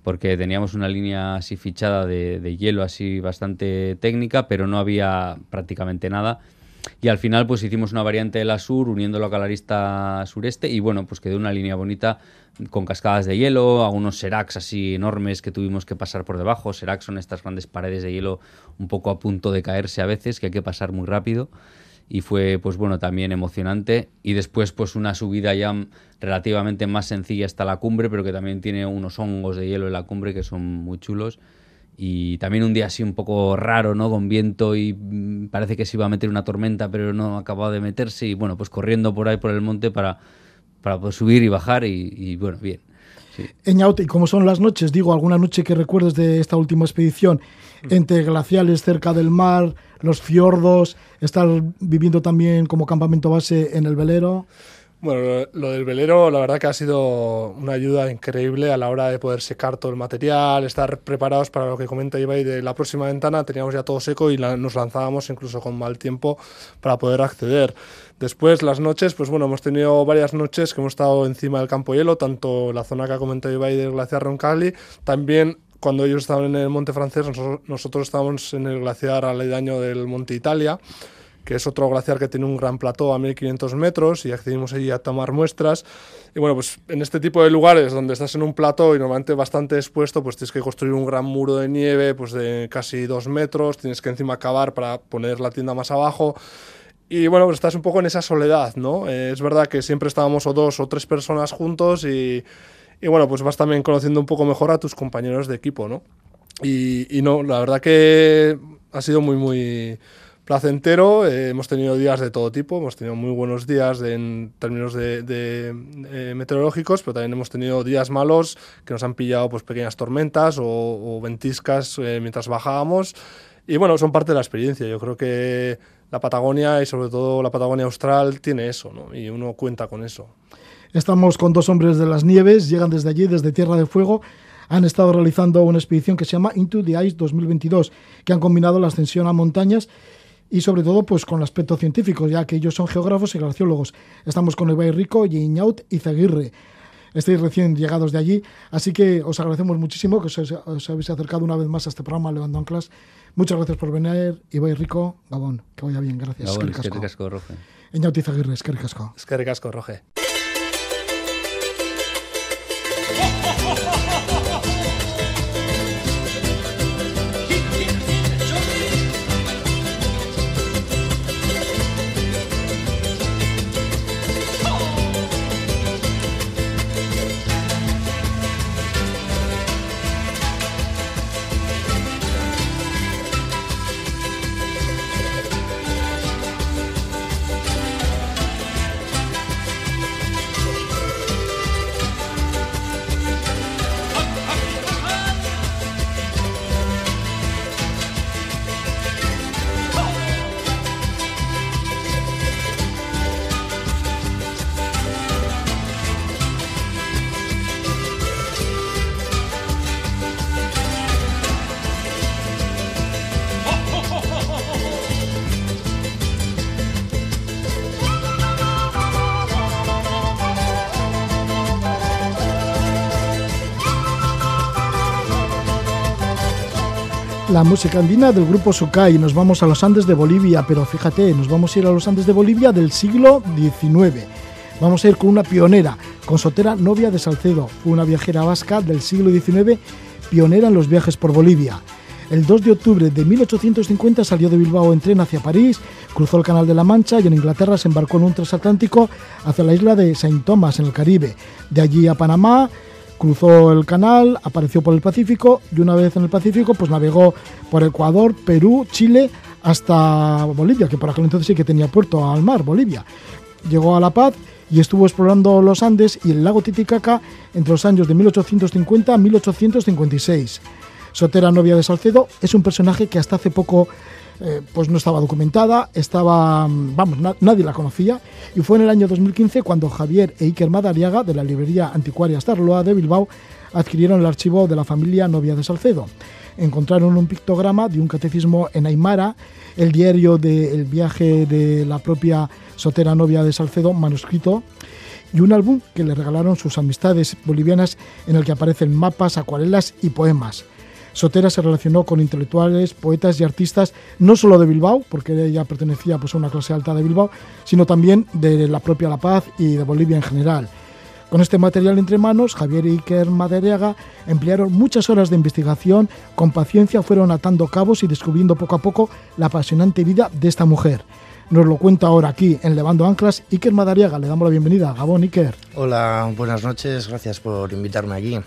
porque teníamos una línea así fichada de, hielo, así bastante técnica, pero no había prácticamente nada. Y al final, pues hicimos una variante de la sur, uniéndolo con la arista sureste, y bueno, pues quedó una línea bonita con cascadas de hielo, algunos seracs así enormes que tuvimos que pasar por debajo. Seracs son estas grandes paredes de hielo un poco a punto de caerse a veces, que hay que pasar muy rápido. Y fue, pues bueno, también emocionante. Y después, pues una subida ya relativamente más sencilla hasta la cumbre, pero que también tiene unos hongos de hielo en la cumbre que son muy chulos. Y también un día así un poco raro, ¿no? Con viento y mm, parece que se iba a meter una tormenta, pero no acababa de meterse. Y bueno, pues corriendo por ahí por el monte para para poder subir y bajar y, bueno, bien. Sí. ¿y cómo son las noches? Digo, ¿alguna noche que recuerdes de esta última expedición? Mm. Entre glaciales cerca del mar, los fiordos, estar viviendo también como campamento base en el velero. Bueno, lo del velero la verdad que ha sido una ayuda increíble a la hora de poder secar todo el material, estar preparados para lo que comenta Ibai de la próxima ventana, teníamos ya todo seco y nos lanzábamos incluso con mal tiempo para poder acceder. Después las noches, pues bueno, hemos tenido varias noches que hemos estado encima del campo hielo, tanto la zona que ha comentado Ibai del glaciar Roncagli, también cuando ellos estaban en el Monte Francés, nosotros, nosotros estábamos en el glaciar aledaño del Monte Italia que es otro glaciar que tiene un gran plató a 1500 metros y accedimos allí a tomar muestras. Y bueno, pues en este tipo de lugares donde estás en un plató y normalmente bastante expuesto, pues tienes que construir un gran muro de nieve pues de casi dos metros, tienes que encima cavar para poner la tienda más abajo. Y bueno, pues estás un poco en esa soledad, ¿no? Eh, es verdad que siempre estábamos o dos o tres personas juntos y, y, bueno, pues vas también conociendo un poco mejor a tus compañeros de equipo, ¿no? Y, y no, la verdad que ha sido muy, muy placentero. Eh, hemos tenido días de todo tipo, hemos tenido muy buenos días en términos de, eh, meteorológicos, pero también hemos tenido días malos que nos han pillado pues, pequeñas tormentas o, ventiscas eh, mientras bajábamos. Y bueno, son parte de la experiencia. Yo creo que la Patagonia y sobre todo la Patagonia Austral tiene eso, ¿no? y uno cuenta con eso. Estamos con dos hombres de las nieves, llegan desde allí, desde Tierra de Fuego han estado realizando una expedición que se llama Into the Ice 2022, que han combinado la ascensión a montañas y sobre todo pues con el aspecto científico, ya que ellos son geógrafos y glaciólogos. Estamos con Ibai Rico, Iñaut y Zaguirre. Estáis recién llegados de allí, así que os agradecemos muchísimo que os, habéis acercado una vez más a este programa Levando Anclas. Muchas gracias por venir, Ibai Rico, Gabón, que vaya bien, gracias. Gabón, es que casco, Roge. Iñaut y Zaguirre, es que casco. Es que casco, Roge. La música andina del grupo Sukai. Nos vamos a los Andes de Bolivia, pero fíjate, nos vamos a ir a los Andes de Bolivia del siglo XIX. Vamos a ir con una pionera, con Sotera Novia de Salcedo. Una viajera vasca del siglo XIX, pionera en los viajes por Bolivia. El 2 de octubre de 1850 salió de Bilbao en tren hacia París, cruzó el Canal de la Mancha y en Inglaterra se embarcó en un transatlántico hacia la isla de Saint Thomas en el Caribe. De allí a Panamá, cruzó el canal, apareció por el Pacífico y una vez en el Pacífico pues navegó por Ecuador, Perú, Chile hasta Bolivia, que por aquel entonces sí que tenía puerto al mar, Bolivia. Llegó a La Paz y estuvo explorando los Andes y el lago Titicaca entre los años de 1850 a 1856. Sotera, novia de Salcedo, es un personaje que hasta hace poco eh, pues no estaba documentada, estaba, mm, vamos, nadie la conocía y fue en el año 2015 cuando Javier e Iker Madariaga de la librería anticuaria Starloa de Bilbao adquirieron el archivo de la familia novia de Salcedo. Encontraron un pictograma de un catecismo en Aymara, el diario del viaje de la propia Sotera novia de Salcedo, manuscrito, y un álbum que le regalaron sus amistades bolivianas en el que aparecen mapas, acuarelas y poemas. Sotera se relacionó con intelectuales, poetas y artistas, no solo de Bilbao, porque ella pertenecía pues, a una clase alta de Bilbao, sino también de la propia La Paz y de Bolivia en general. Con este material entre manos, Javier y Iker Madariaga emplearon muchas horas de investigación, con paciencia fueron atando cabos y descubriendo poco a poco la apasionante vida de esta mujer. Nos lo cuenta ahora aquí en Levando Anclas Iker Madariaga. Le damos la bienvenida. Gabón, Iker. Hola, buenas noches. Gracias por invitarme aquí.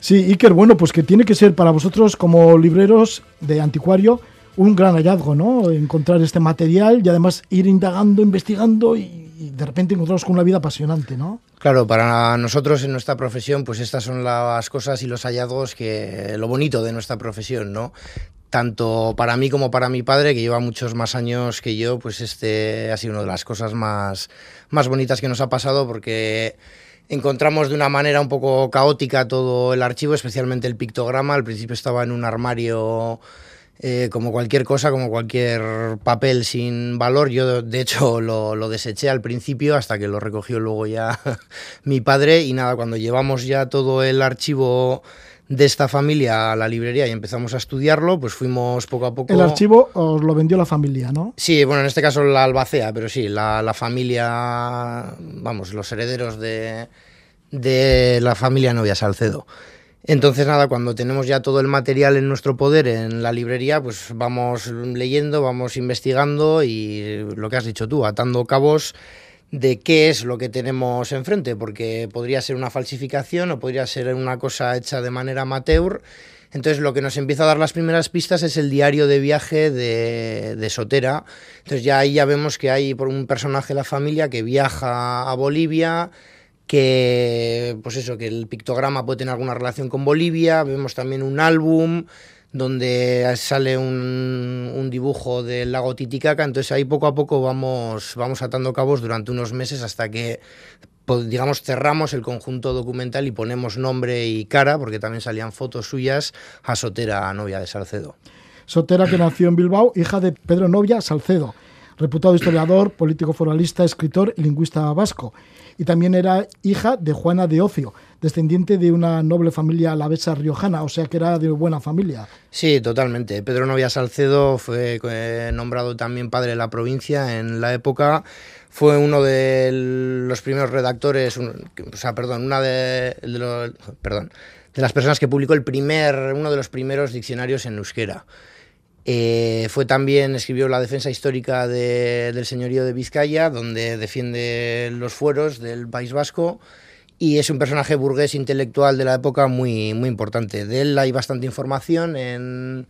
Sí, Iker, bueno, pues que tiene que ser para vosotros como libreros de anticuario un gran hallazgo, ¿no? Encontrar este material y además ir indagando, investigando y, de repente encontraros con una vida apasionante, ¿no? Claro, para nosotros en nuestra profesión, pues estas son las cosas y los hallazgos que lo bonito de nuestra profesión, ¿no? Tanto para mí como para mi padre, que lleva muchos más años que yo, pues este ha sido una de las cosas más, más bonitas que nos ha pasado porque encontramos de una manera un poco caótica todo el archivo, especialmente el pictograma. Al principio estaba en un armario eh, como cualquier cosa, como cualquier papel sin valor. Yo, de hecho, [LAUGHS] lo, lo, deseché al principio hasta que lo recogió luego ya [LAUGHS] mi padre. Y nada, cuando llevamos ya todo el archivo de esta familia a la librería y empezamos a estudiarlo, pues fuimos poco a poco... El archivo os lo vendió la familia, ¿no? Sí, bueno, en este caso la albacea, pero sí, la, la familia, vamos, los herederos de, de la familia Novia Salcedo. Entonces, nada, cuando tenemos ya todo el material en nuestro poder en la librería, pues vamos leyendo, vamos investigando y lo que has dicho tú, atando cabos de qué es lo que tenemos enfrente, porque podría ser una falsificación o podría ser una cosa hecha de manera amateur. Entonces lo que nos empieza a dar las primeras pistas es el diario de viaje de, de, Sotera. Entonces ya ahí ya vemos que hay por un personaje de la familia que viaja a Bolivia, que pues eso, que el pictograma puede tener alguna relación con Bolivia. Vemos también un álbum donde sale un, dibujo del lago Titicaca, entonces ahí poco a poco vamos, vamos atando cabos durante unos meses hasta que pues, digamos cerramos el conjunto documental y ponemos nombre y cara, porque también salían fotos suyas, a Sotera, novia de Salcedo. Sotera que nació en Bilbao, hija de Pedro Novia Salcedo, reputado historiador, político foralista, escritor y lingüista vasco. Y también era hija de Juana de Ocio, descendiente de una noble familia alavesa riojana, o sea que era de buena familia. Sí, totalmente. Pedro Novia Salcedo fue eh, nombrado también padre de la provincia en la época. Fue uno de los primeros redactores, o sea, perdón, una de, de los, perdón, de las personas que publicó el primer, uno de los primeros diccionarios en euskera. Eh, fue también, escribió la defensa histórica de, del señorío de Vizcaya, donde defiende los fueros del País Vasco y es un personaje burgués intelectual de la época muy, muy importante. De él hay bastante información, en,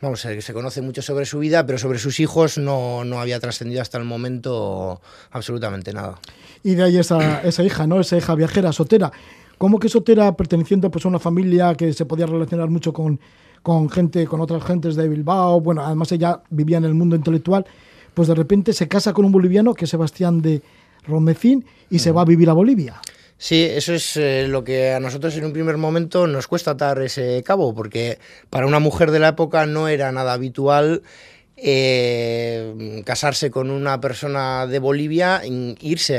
vamos, se conoce mucho sobre su vida, pero sobre sus hijos no, no había trascendido hasta el momento absolutamente nada. Y de ahí esa, esa hija, ¿no? Esa hija viajera, Sotera. ¿Cómo que Sotera, perteneciendo pues, a una familia que se podía relacionar mucho con con gente, con otras gentes de Bilbao, bueno, además ella vivía en el mundo intelectual, pues de repente se casa con un boliviano que es Sebastián de Romecín y se va a vivir a Bolivia. Sí, eso es eh, lo que a nosotros en un primer momento nos cuesta atar ese cabo, porque para una mujer de la época no era nada habitual eh, casarse con una persona de Bolivia, irse,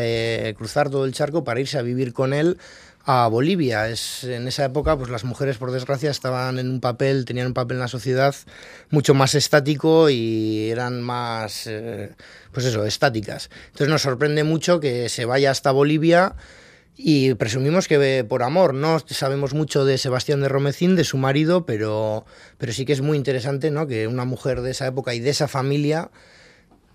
eh, cruzar todo el charco para irse a vivir con él a Bolivia. Es, en esa época, pues las mujeres, por desgracia, estaban en un papel, tenían un papel en la sociedad mucho más estático y eran más, eh, pues eso, estáticas. Entonces nos sorprende mucho que se vaya hasta Bolivia y presumimos que por amor. No sabemos mucho de Sebastián de Romecín, de su marido, pero, pero sí que es muy interesante ¿no? que una mujer de esa época y de esa familia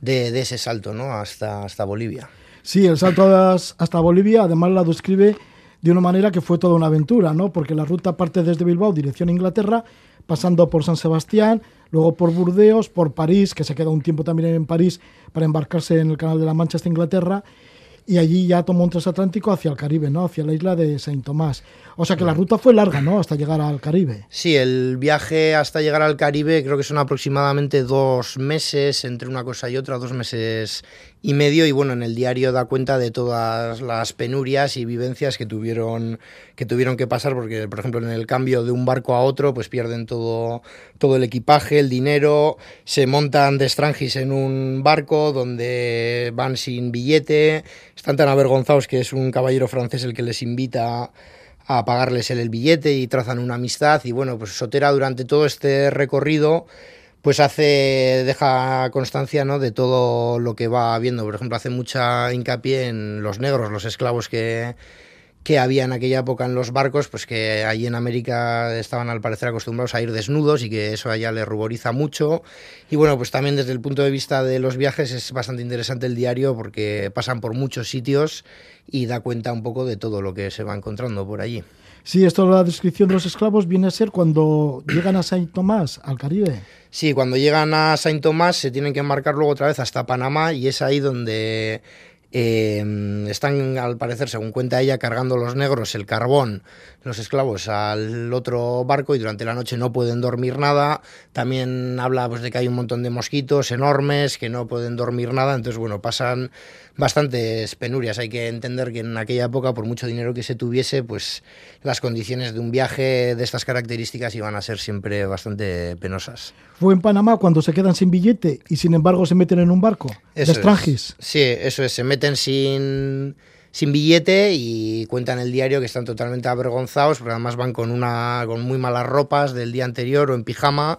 de, de ese salto ¿no? hasta, hasta Bolivia. Sí, el salto hasta Bolivia además la describe de una manera que fue toda una aventura, ¿no? porque la ruta parte desde Bilbao, dirección a Inglaterra, pasando por San Sebastián, luego por Burdeos, por París, que se queda un tiempo también en París para embarcarse en el Canal de la Mancha hasta Inglaterra, y allí ya tomó un transatlántico hacia el Caribe, ¿no? Hacia la isla de Saint Tomás. O sea que la ruta fue larga, ¿no? Hasta llegar al Caribe. Sí, el viaje hasta llegar al Caribe creo que son aproximadamente dos meses entre una cosa y otra, dos meses y medio y bueno, en el diario da cuenta de todas las penurias y vivencias que tuvieron que tuvieron que pasar porque por ejemplo en el cambio de un barco a otro pues pierden todo todo el equipaje, el dinero, se montan de Strangis en un barco donde van sin billete, están tan avergonzados que es un caballero francés el que les invita a pagarles el, billete y trazan una amistad y bueno, pues Sotera durante todo este recorrido pues hace, deja constancia ¿no? de todo lo que va viendo. Por ejemplo, hace mucha hincapié en los negros, los esclavos que, que había en aquella época en los barcos, pues que allí en América estaban al parecer acostumbrados a ir desnudos y que eso allá le ruboriza mucho. Y bueno, pues también desde el punto de vista de los viajes es bastante interesante el diario porque pasan por muchos sitios y da cuenta un poco de todo lo que se va encontrando por allí. Sí, esto la descripción de los esclavos viene a ser cuando llegan a Saint Tomás, al Caribe. Sí, cuando llegan a Saint Tomás se tienen que embarcar luego otra vez hasta Panamá y es ahí donde eh, están, al parecer, según cuenta ella, cargando los negros el carbón, los esclavos, al otro barco y durante la noche no pueden dormir nada. También habla pues, de que hay un montón de mosquitos enormes que no pueden dormir nada. Entonces, bueno, pasan bastantes penurias. Hay que entender que en aquella época, por mucho dinero que se tuviese, pues las condiciones de un viaje de estas características iban a ser siempre bastante penosas. Fue en Panamá cuando se quedan sin billete y sin embargo se meten en un barco Eso de es. Sí, eso es. Se meten sin, sin billete y cuentan el diario que están totalmente avergonzados porque además van con, una, con muy malas ropas del día anterior o en pijama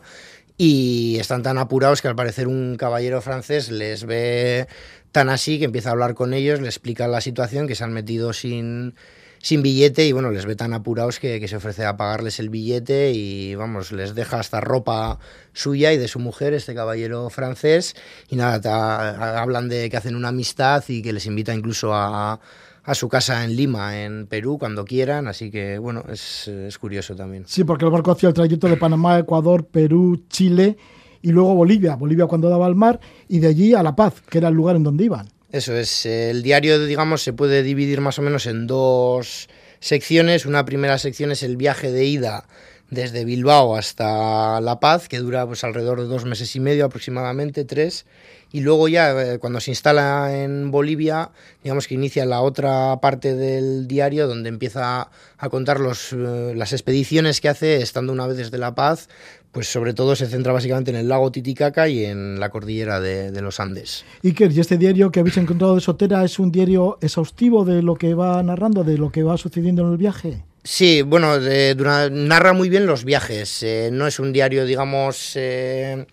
y están tan apurados que al parecer un caballero francés les ve tan así que empieza a hablar con ellos, le explica la situación, que se han metido sin, sin billete y bueno, les ve tan apurados que, se ofrece a pagarles el billete y vamos, les deja hasta ropa suya y de su mujer, este caballero francés, y nada, hablan de que hacen una amistad y que les invita incluso a, a su casa en Lima, en Perú, cuando quieran, así que bueno, es, es curioso también. Sí, porque el barco hacía el trayecto de Panamá, Ecuador, Perú, Chile y luego Bolivia, Bolivia cuando daba al mar, y de allí a La Paz, que era el lugar en donde iban. Eso es, el diario, digamos, se puede dividir más o menos en dos secciones. Una primera sección es el viaje de ida desde Bilbao hasta La Paz, que dura pues alrededor de dos meses y medio aproximadamente, tres. Y luego ya eh, cuando se instala en Bolivia, digamos que inicia la otra parte del diario donde empieza a contar los, eh, las expediciones que hace estando una vez desde La Paz, pues sobre todo se centra básicamente en el lago Titicaca y en la cordillera de, de los Andes. Iker, ¿y este diario que habéis encontrado de Sotera es un diario exhaustivo de lo que va narrando, de lo que va sucediendo en el viaje? Sí, bueno, eh, narra muy bien los viajes. Eh, no es un diario, digamos, eh,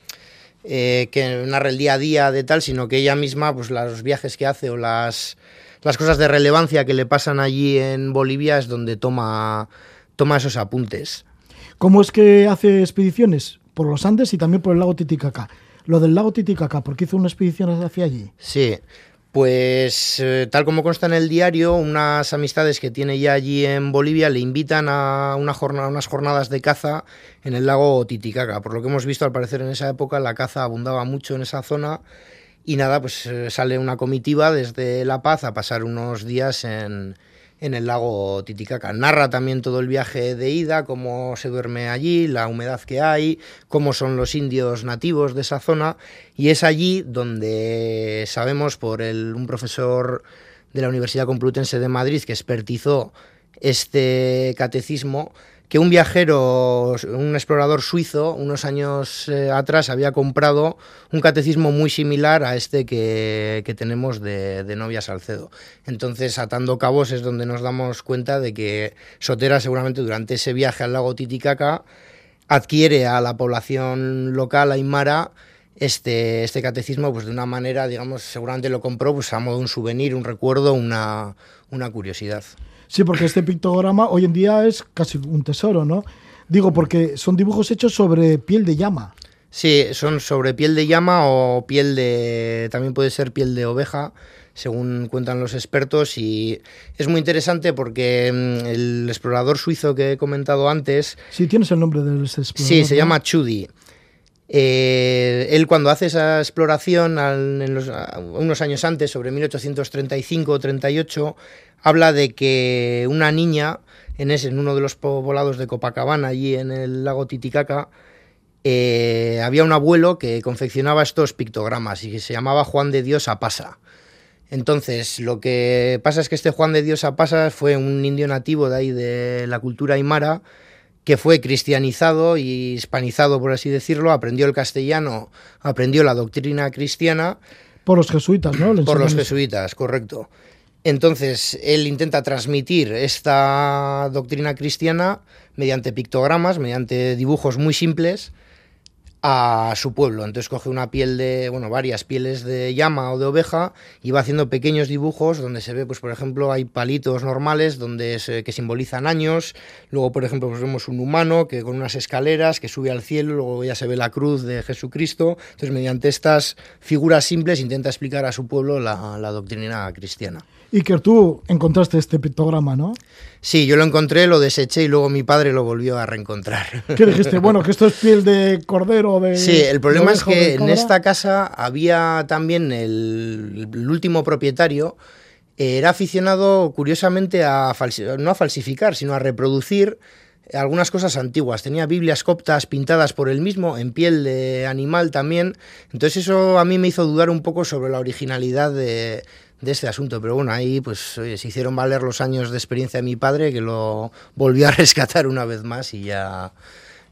eh, que narra el día a día de tal, sino que ella misma, pues los viajes que hace o las, las cosas de relevancia que le pasan allí en Bolivia es donde toma, toma esos apuntes. ¿Cómo es que hace expediciones? Por los Andes y también por el lago Titicaca. Lo del lago Titicaca, ¿por qué hizo una expedición hacia allí? Sí, pues eh, tal como consta en el diario, unas amistades que tiene ya allí en Bolivia le invitan a unas jornadas de caza en el lago Titicaca. Por lo que hemos visto, al parecer en esa época la caza abundaba mucho en esa zona y nada, pues eh, sale una comitiva desde La Paz a pasar unos días en, en el lago Titicaca. Narra también todo el viaje de ida, cómo se duerme allí, la humedad que hay, cómo son los indios nativos de esa zona, y es allí donde sabemos por el, un profesor de la Universidad Complutense de Madrid que expertizó este catecismo, que un viajero, un explorador suizo, unos años eh, atrás había comprado un catecismo muy similar a este que, que tenemos de, de, Novia Salcedo. Entonces, atando cabos es donde nos damos cuenta de que Sotera seguramente durante ese viaje al lago Titicaca adquiere a la población local aymara este, este catecismo pues de una manera, digamos, seguramente lo compró pues a modo de un souvenir, un recuerdo, una, una curiosidad. Sí, porque este pictograma hoy en día es casi un tesoro, ¿no? Digo, porque son dibujos hechos sobre piel de llama. Sí, son sobre piel de llama o piel de... también puede ser piel de oveja, según cuentan los expertos, y es muy interesante porque mm, el explorador suizo que he comentado antes... Sí, tienes el nombre del explorador. Sí, se llama Chudi. Eh, él cuando hace esa exploración en los- unos años antes, sobre 1835-38, habla de que una niña en, ese, en uno de los poblados de Copacabana, allí en el lago Titicaca, eh, había un abuelo que confeccionaba estos pictogramas y que se llamaba Juan de Dios Apasa. Entonces, lo que pasa es que este Juan de Dios Apasa fue un indio nativo de ahí de la cultura aymara que fue cristianizado y hispanizado, por así decirlo, aprendió el castellano, aprendió la doctrina cristiana Por los jesuitas, ¿no? Por los jesuitas, correcto. Entonces, él intenta transmitir esta doctrina cristiana mediante pictogramas, mediante dibujos muy simples a su pueblo. Entonces coge una piel de, bueno, varias pieles de llama o de oveja y va haciendo pequeños dibujos donde se ve, pues por ejemplo, hay palitos normales donde se- que simbolizan años. Luego, por ejemplo, pues vemos un humano que con unas escaleras que sube al cielo, luego ya se ve la cruz de Jesucristo. Entonces, mediante estas figuras simples intenta explicar a su pueblo la, la doctrina cristiana. Iker, tú encontraste este pictograma, ¿no? Sí, yo lo encontré, lo deseché y luego mi padre lo volvió a reencontrar. ¿Qué dijiste? Bueno, que esto es piel de cordero, de. Sí, el problema es que en esta casa había también el, el último propietario, eh, era aficionado curiosamente a no a falsificar, sino a reproducir algunas cosas antiguas. Tenía Biblias coptas pintadas por él mismo, en piel de animal también. Entonces eso a mí me hizo dudar un poco sobre la originalidad de, este asunto. Pero bueno, ahí pues se hicieron valer los años de experiencia de mi padre, que lo volvió a [LAUGHS] rescatar una vez más y ya...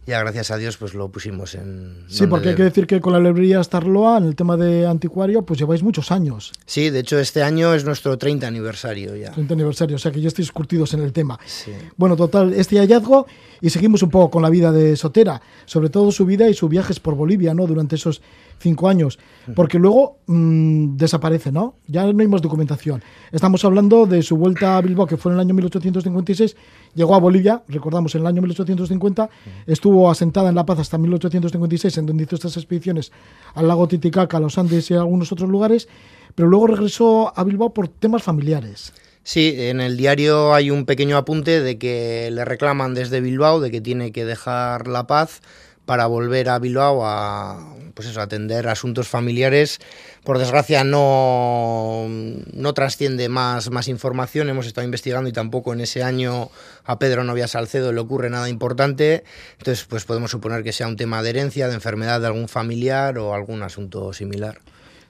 Ya gracias a Dios pues lo pusimos en... Sí, porque hay que decir que con la librería Starloa, en el tema de anticuario, pues lleváis muchos años. Sí, de hecho este año es nuestro 30 aniversario ya. 30 aniversario, o sea que ya estáis curtidos en el tema. Sí. Bueno, total, este hallazgo y seguimos un poco con la vida de Sotera, sobre todo su vida y sus viajes por Bolivia, ¿no? Durante esos cinco años, porque luego mm, desaparece, ¿no? Ya no hay más documentación. Estamos hablando de su vuelta a Bilbao, que fue en el año 1856, llegó a Bolivia, recordamos, en el año 1850, estuvo asentada en La Paz hasta 1856, en donde hizo estas expediciones al lago Titicaca, a los Andes y a algunos otros lugares, pero luego regresó a Bilbao por temas familiares. Sí, en el diario hay un pequeño apunte de que le reclaman desde Bilbao de que tiene que dejar La Paz para volver a Bilbao a pues eso, atender asuntos familiares. Por desgracia no, no trasciende más, más información, hemos estado investigando y tampoco en ese año a Pedro Novia Salcedo le ocurre nada importante, entonces pues podemos suponer que sea un tema de herencia, de enfermedad de algún familiar o algún asunto similar.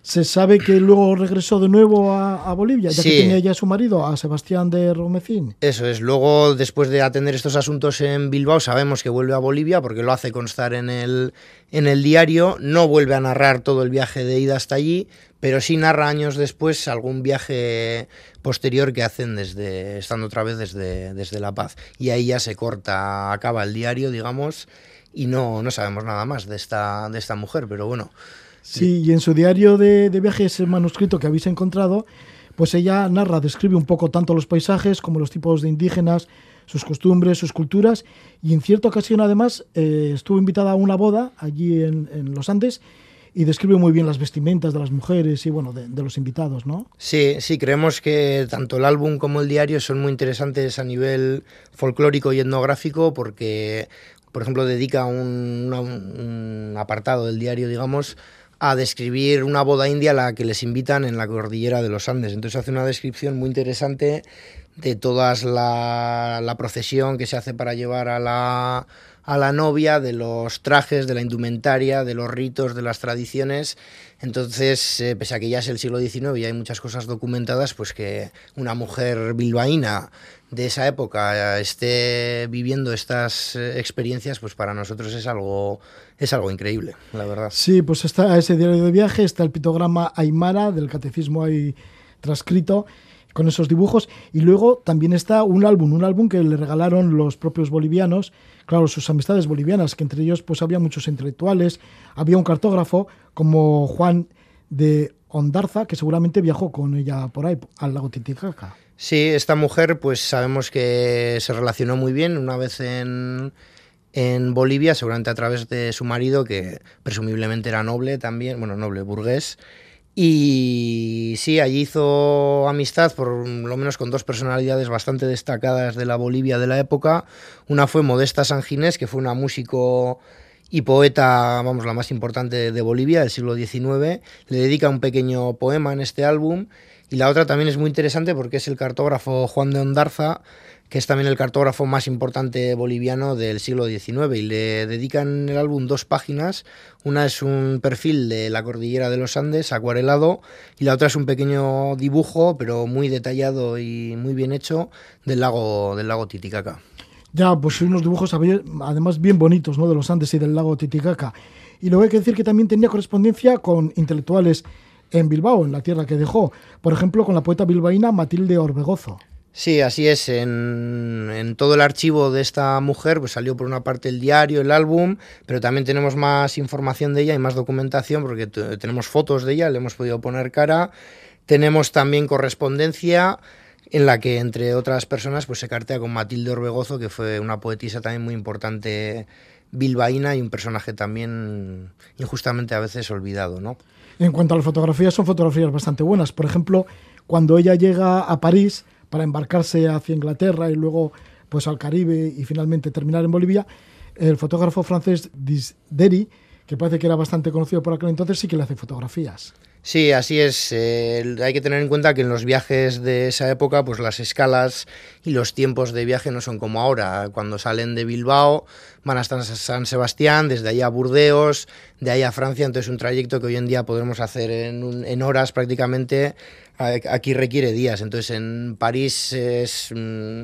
Se sabe que luego regresó de nuevo a, a Bolivia, ya que tenía ya su marido, a Sebastián de Romecín. Eso es. Luego, después de atender estos asuntos en Bilbao, sabemos que vuelve a Bolivia porque lo hace constar en el, en el diario. No vuelve a narrar todo el viaje de ida hasta allí, pero sí narra años después algún viaje posterior que hacen desde estando otra vez desde, desde La Paz. Y ahí ya se corta, acaba el diario, digamos, y no, no sabemos nada más de esta, de esta mujer, pero bueno. Sí, y en su diario de, de viaje, ese manuscrito que habéis encontrado, pues ella narra, describe un poco tanto los paisajes como los tipos de indígenas, sus costumbres, sus culturas, y en cierta ocasión además eh, estuvo invitada a una boda allí en, los Andes y describe muy bien las vestimentas de las mujeres y bueno, de, los invitados, ¿no? Sí, sí, creemos que tanto el álbum como el diario son muy interesantes a nivel folclórico y etnográfico porque, por ejemplo, dedica un apartado del diario, digamos, a describir una boda india a la que les invitan en la cordillera de los Andes. Entonces hace una descripción muy interesante de toda la, la procesión que se hace para llevar a la, a la novia, de los trajes, de la indumentaria, de los ritos, de las tradiciones. Entonces, eh, pese a que ya es el siglo XIX y hay muchas cosas documentadas, pues que una mujer bilbaína de esa época eh, esté viviendo estas eh, experiencias, pues para nosotros es algo, es algo increíble, la verdad. Sí, pues está ese diario de viaje, está el pictograma Aymara del catecismo ahí transcrito con esos dibujos y luego también está un álbum, un álbum que le regalaron los propios bolivianos, claro, sus amistades bolivianas, que entre ellos pues había muchos intelectuales, había un cartógrafo como Juan de Ondarza, que seguramente viajó con ella por ahí, al lago Titicaca. Sí, esta mujer pues sabemos que se relacionó muy bien una vez en, en Bolivia, seguramente a través de su marido, que presumiblemente era noble también, bueno, noble burgués. Y sí, allí hizo amistad por lo menos con dos personalidades bastante destacadas de la Bolivia de la época. Una fue Modesta Sanginés, que fue una músico y poeta, vamos, la más importante de Bolivia del siglo XIX. Le dedica un pequeño poema en este álbum y la otra también es muy interesante porque es el cartógrafo Juan de Ondarza, que es también el cartógrafo más importante boliviano del siglo XIX, y le dedican el álbum dos páginas. Una es un perfil de la cordillera de los Andes, acuarelado, y la otra es un pequeño dibujo, pero muy detallado y muy bien hecho, del lago, del lago Titicaca. Ya, pues unos dibujos además bien bonitos, ¿no? De los Andes y del lago Titicaca. Y luego hay que decir que también tenía correspondencia con intelectuales en Bilbao, en la tierra que dejó. Por ejemplo, con la poeta bilbaína Matilde Orbegozo. Sí, así es. En, todo el archivo de esta mujer pues salió por una parte el diario, el álbum, pero también tenemos más información de ella y más documentación porque tenemos fotos de ella, le hemos podido poner cara. Tenemos también correspondencia en la que, entre otras personas, pues se cartea con Matilde Orbegozo, que fue una poetisa también muy importante bilbaína y un personaje también injustamente a veces olvidado, ¿no? En cuanto a las fotografías, son fotografías bastante buenas. Por ejemplo, cuando ella llega a París para embarcarse hacia Inglaterra y luego pues al Caribe y finalmente terminar en Bolivia, el fotógrafo francés Disderi, que parece que era bastante conocido por aquel entonces, sí que le hace fotografías. Sí, así es. Eh, hay que tener en cuenta que en los viajes de esa época, pues las escalas y los tiempos de viaje no son como ahora. Cuando salen de Bilbao, van hasta San Sebastián, desde ahí a Burdeos, de ahí a Francia. Entonces, un trayecto que hoy en día podremos hacer en, en horas prácticamente, aquí requiere días. Entonces, en París es. Mm,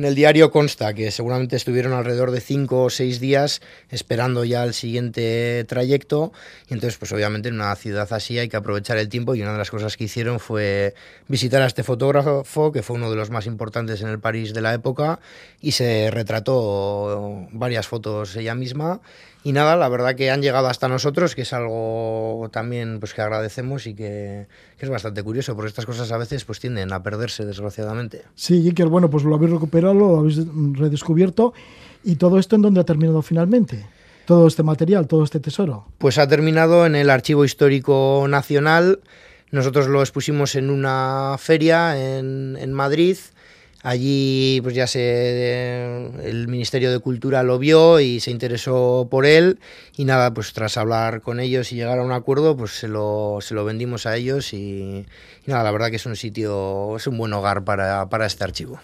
en el diario consta que seguramente estuvieron alrededor de cinco o seis días esperando ya el siguiente trayecto y entonces pues obviamente en una ciudad así hay que aprovechar el tiempo y una de las cosas que hicieron fue visitar a este fotógrafo que fue uno de los más importantes en el París de la época y se retrató varias fotos ella misma. Y nada, la verdad que han llegado hasta nosotros, que es algo también pues que agradecemos y que, es bastante curioso, porque estas cosas a veces pues tienden a perderse, desgraciadamente. Sí, Iker, bueno, pues lo habéis recuperado, lo habéis redescubierto, y todo esto en dónde ha terminado finalmente todo este material, todo este tesoro? Pues ha terminado en el Archivo Histórico Nacional. Nosotros lo expusimos en una feria en, en Madrid Allí pues ya se el Ministerio de Cultura lo vio y se interesó por él y nada, pues tras hablar con ellos y llegar a un acuerdo, pues se lo, se lo vendimos a ellos y, nada, la verdad que es un sitio, es un buen hogar para, para este archivo.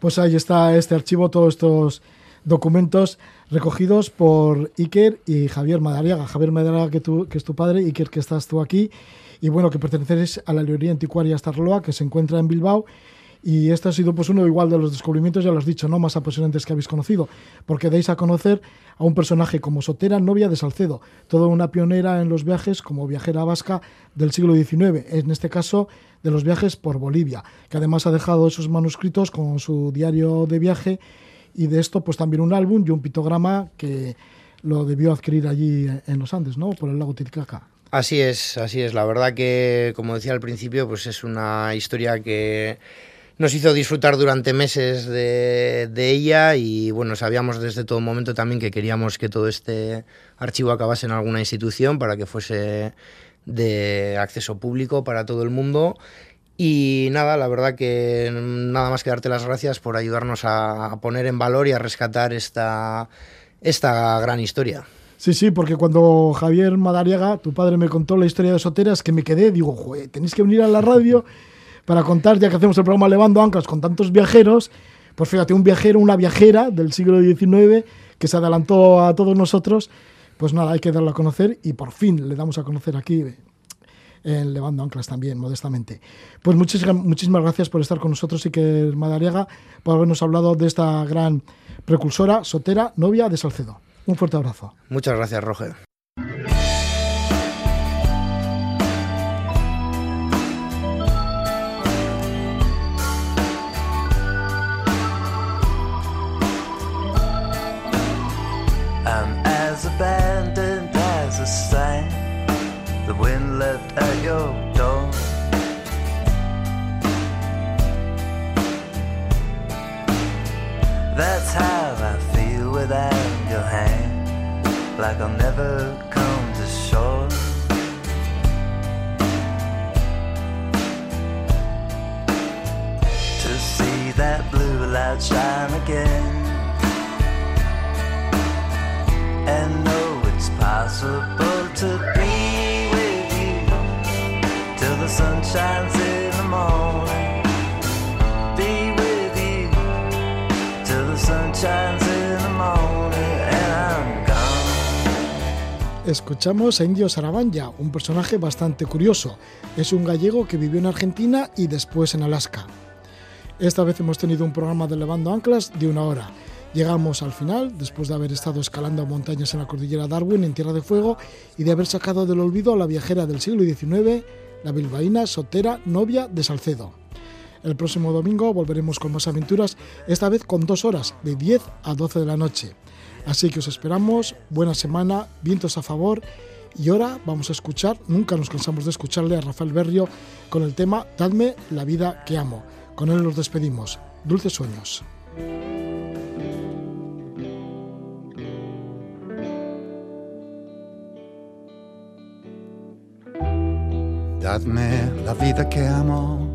Pues ahí está este archivo, todos estos documentos recogidos por Iker y Javier Madariaga. Javier Madariaga, que, tú, que es tu padre, Iker, que estás tú aquí, y bueno, que perteneces a la librería anticuaria Starloa, que se encuentra en Bilbao y este ha sido pues uno igual de los descubrimientos, ya lo has dicho, ¿no? más apasionantes que habéis conocido, porque deis a conocer a un personaje como Sotera, novia de Salcedo, toda una pionera en los viajes como viajera vasca del siglo XIX, en este caso de los viajes por Bolivia, que además ha dejado esos manuscritos con su diario de viaje y de esto pues también un álbum y un pictograma que lo debió adquirir allí en los Andes, ¿no? Por el lago Titicaca. Así es, así es. La verdad que, como decía al principio, pues es una historia que nos hizo disfrutar durante meses de, ella y bueno, sabíamos desde todo momento también que queríamos que todo este archivo acabase en alguna institución para que fuese de acceso público para todo el mundo. Y nada, la verdad que nada más que darte las gracias por ayudarnos a, poner en valor y a rescatar esta, esta gran historia. Sí, sí, porque cuando Javier Madariaga, tu padre, me contó la historia de Soteras, que me quedé, digo, tenéis que venir a la radio para contar, ya que hacemos el programa Levando Anclas con tantos viajeros, pues fíjate, un viajero, una viajera del siglo XIX que se adelantó a todos nosotros, pues nada, hay que darlo a conocer y por fin le damos a conocer aquí en Levando Anclas también, modestamente. Pues muchísimas, gracias por estar con nosotros que Madariaga, por habernos hablado de esta gran precursora, Sotera, novia de Salcedo. Un fuerte abrazo. Muchas gracias, Roger. your door. That's how I feel without your hand, like I'll never come to shore. To see that blue light shine again, and know it's possible to be. Escuchamos a Indio Sarabanja, un personaje bastante curioso. Es un gallego que vivió en Argentina y después en Alaska. Esta vez hemos tenido un programa de Levando Anclas de una hora. Llegamos al final, después de haber estado escalando montañas en la cordillera Darwin, en Tierra de Fuego, y de haber sacado del olvido a la viajera del siglo XIX, la bilbaína Sotera, novia de Salcedo. El próximo domingo volveremos con más aventuras, esta vez con dos horas, de 10 a 12 de la noche. Así que os esperamos, buena semana, vientos a favor, y ahora vamos a escuchar, nunca nos cansamos de escucharle a Rafael Berrio con el tema Dadme la vida que amo. Con él nos despedimos. Dulces sueños. Dadme la vida que amo,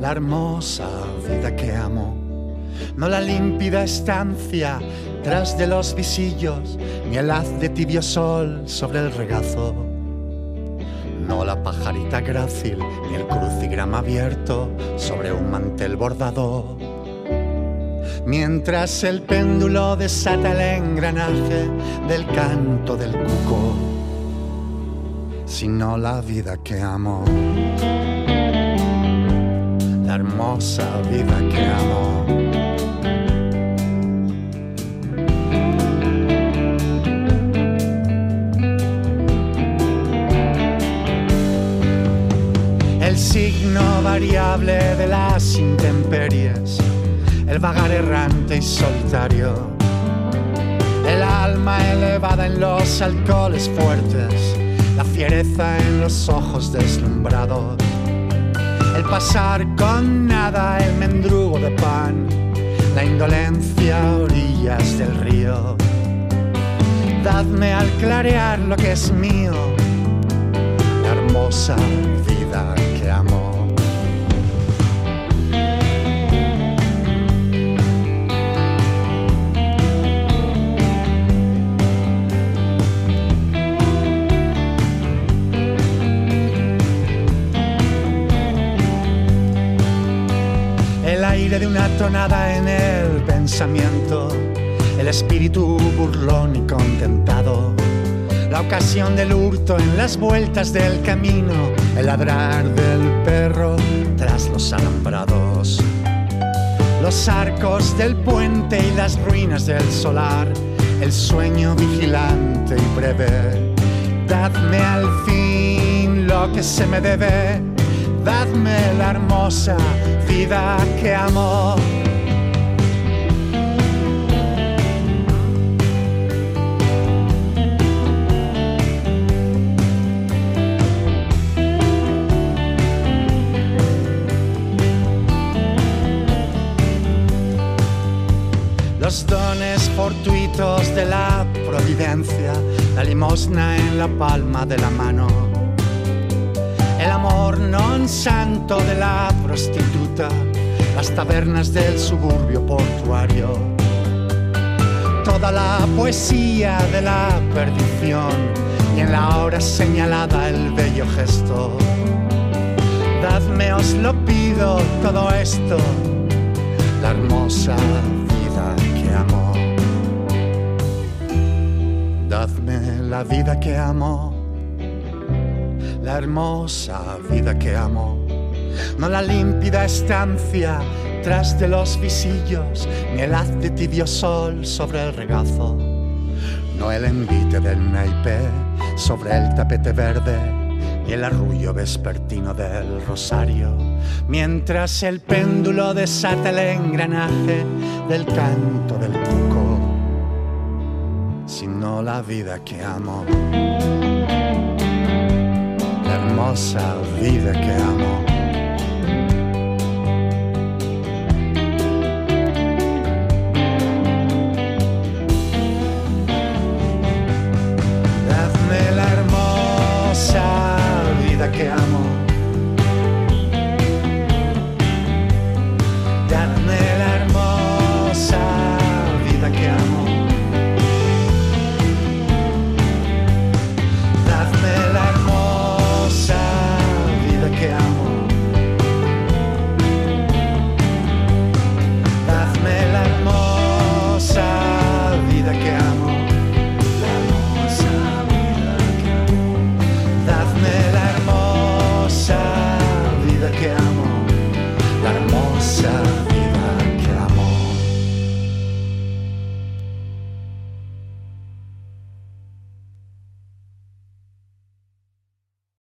la hermosa vida que amo, no la límpida estancia tras de los visillos, ni el haz de tibio sol sobre el regazo, no la pajarita grácil, ni el crucigrama abierto sobre un mantel bordado. Mientras el péndulo desata el engranaje del canto del cuco sino la vida que amo. La hermosa vida que amo. El signo variable de las intemperies, el vagar errante y solitario, el alma elevada en los alcoholes fuertes fiereza en los ojos deslumbrados, el pasar con nada, el mendrugo de pan, la indolencia a orillas del río. Dadme al clarear lo que es mío, la hermosa vida que amo. Aire de una tonada en el pensamiento, el espíritu burlón y contentado, la ocasión del hurto en las vueltas del camino, el ladrar del perro tras los alambrados, los arcos del puente y las ruinas del solar, el sueño vigilante y breve. Dadme al fin lo que se me debe dadme la hermosa vida que amo. Los dones fortuitos de la providencia, la limosna en la palma de la mano amor non santo de la prostituta, las tabernas del suburbio portuario, toda la poesía de la perdición y en la hora señalada el bello gesto. Dadme, os lo pido, todo esto, la hermosa vida que amo. Dadme la vida que amo la hermosa vida que amo, no la límpida estancia tras de los visillos, ni el haz de tibio sol sobre el regazo, no el envite del naipé sobre el tapete verde, ni el arrullo vespertino del rosario, mientras el péndulo desata el engranaje del canto del cuco, sino la vida que amo hermosa vida que amo.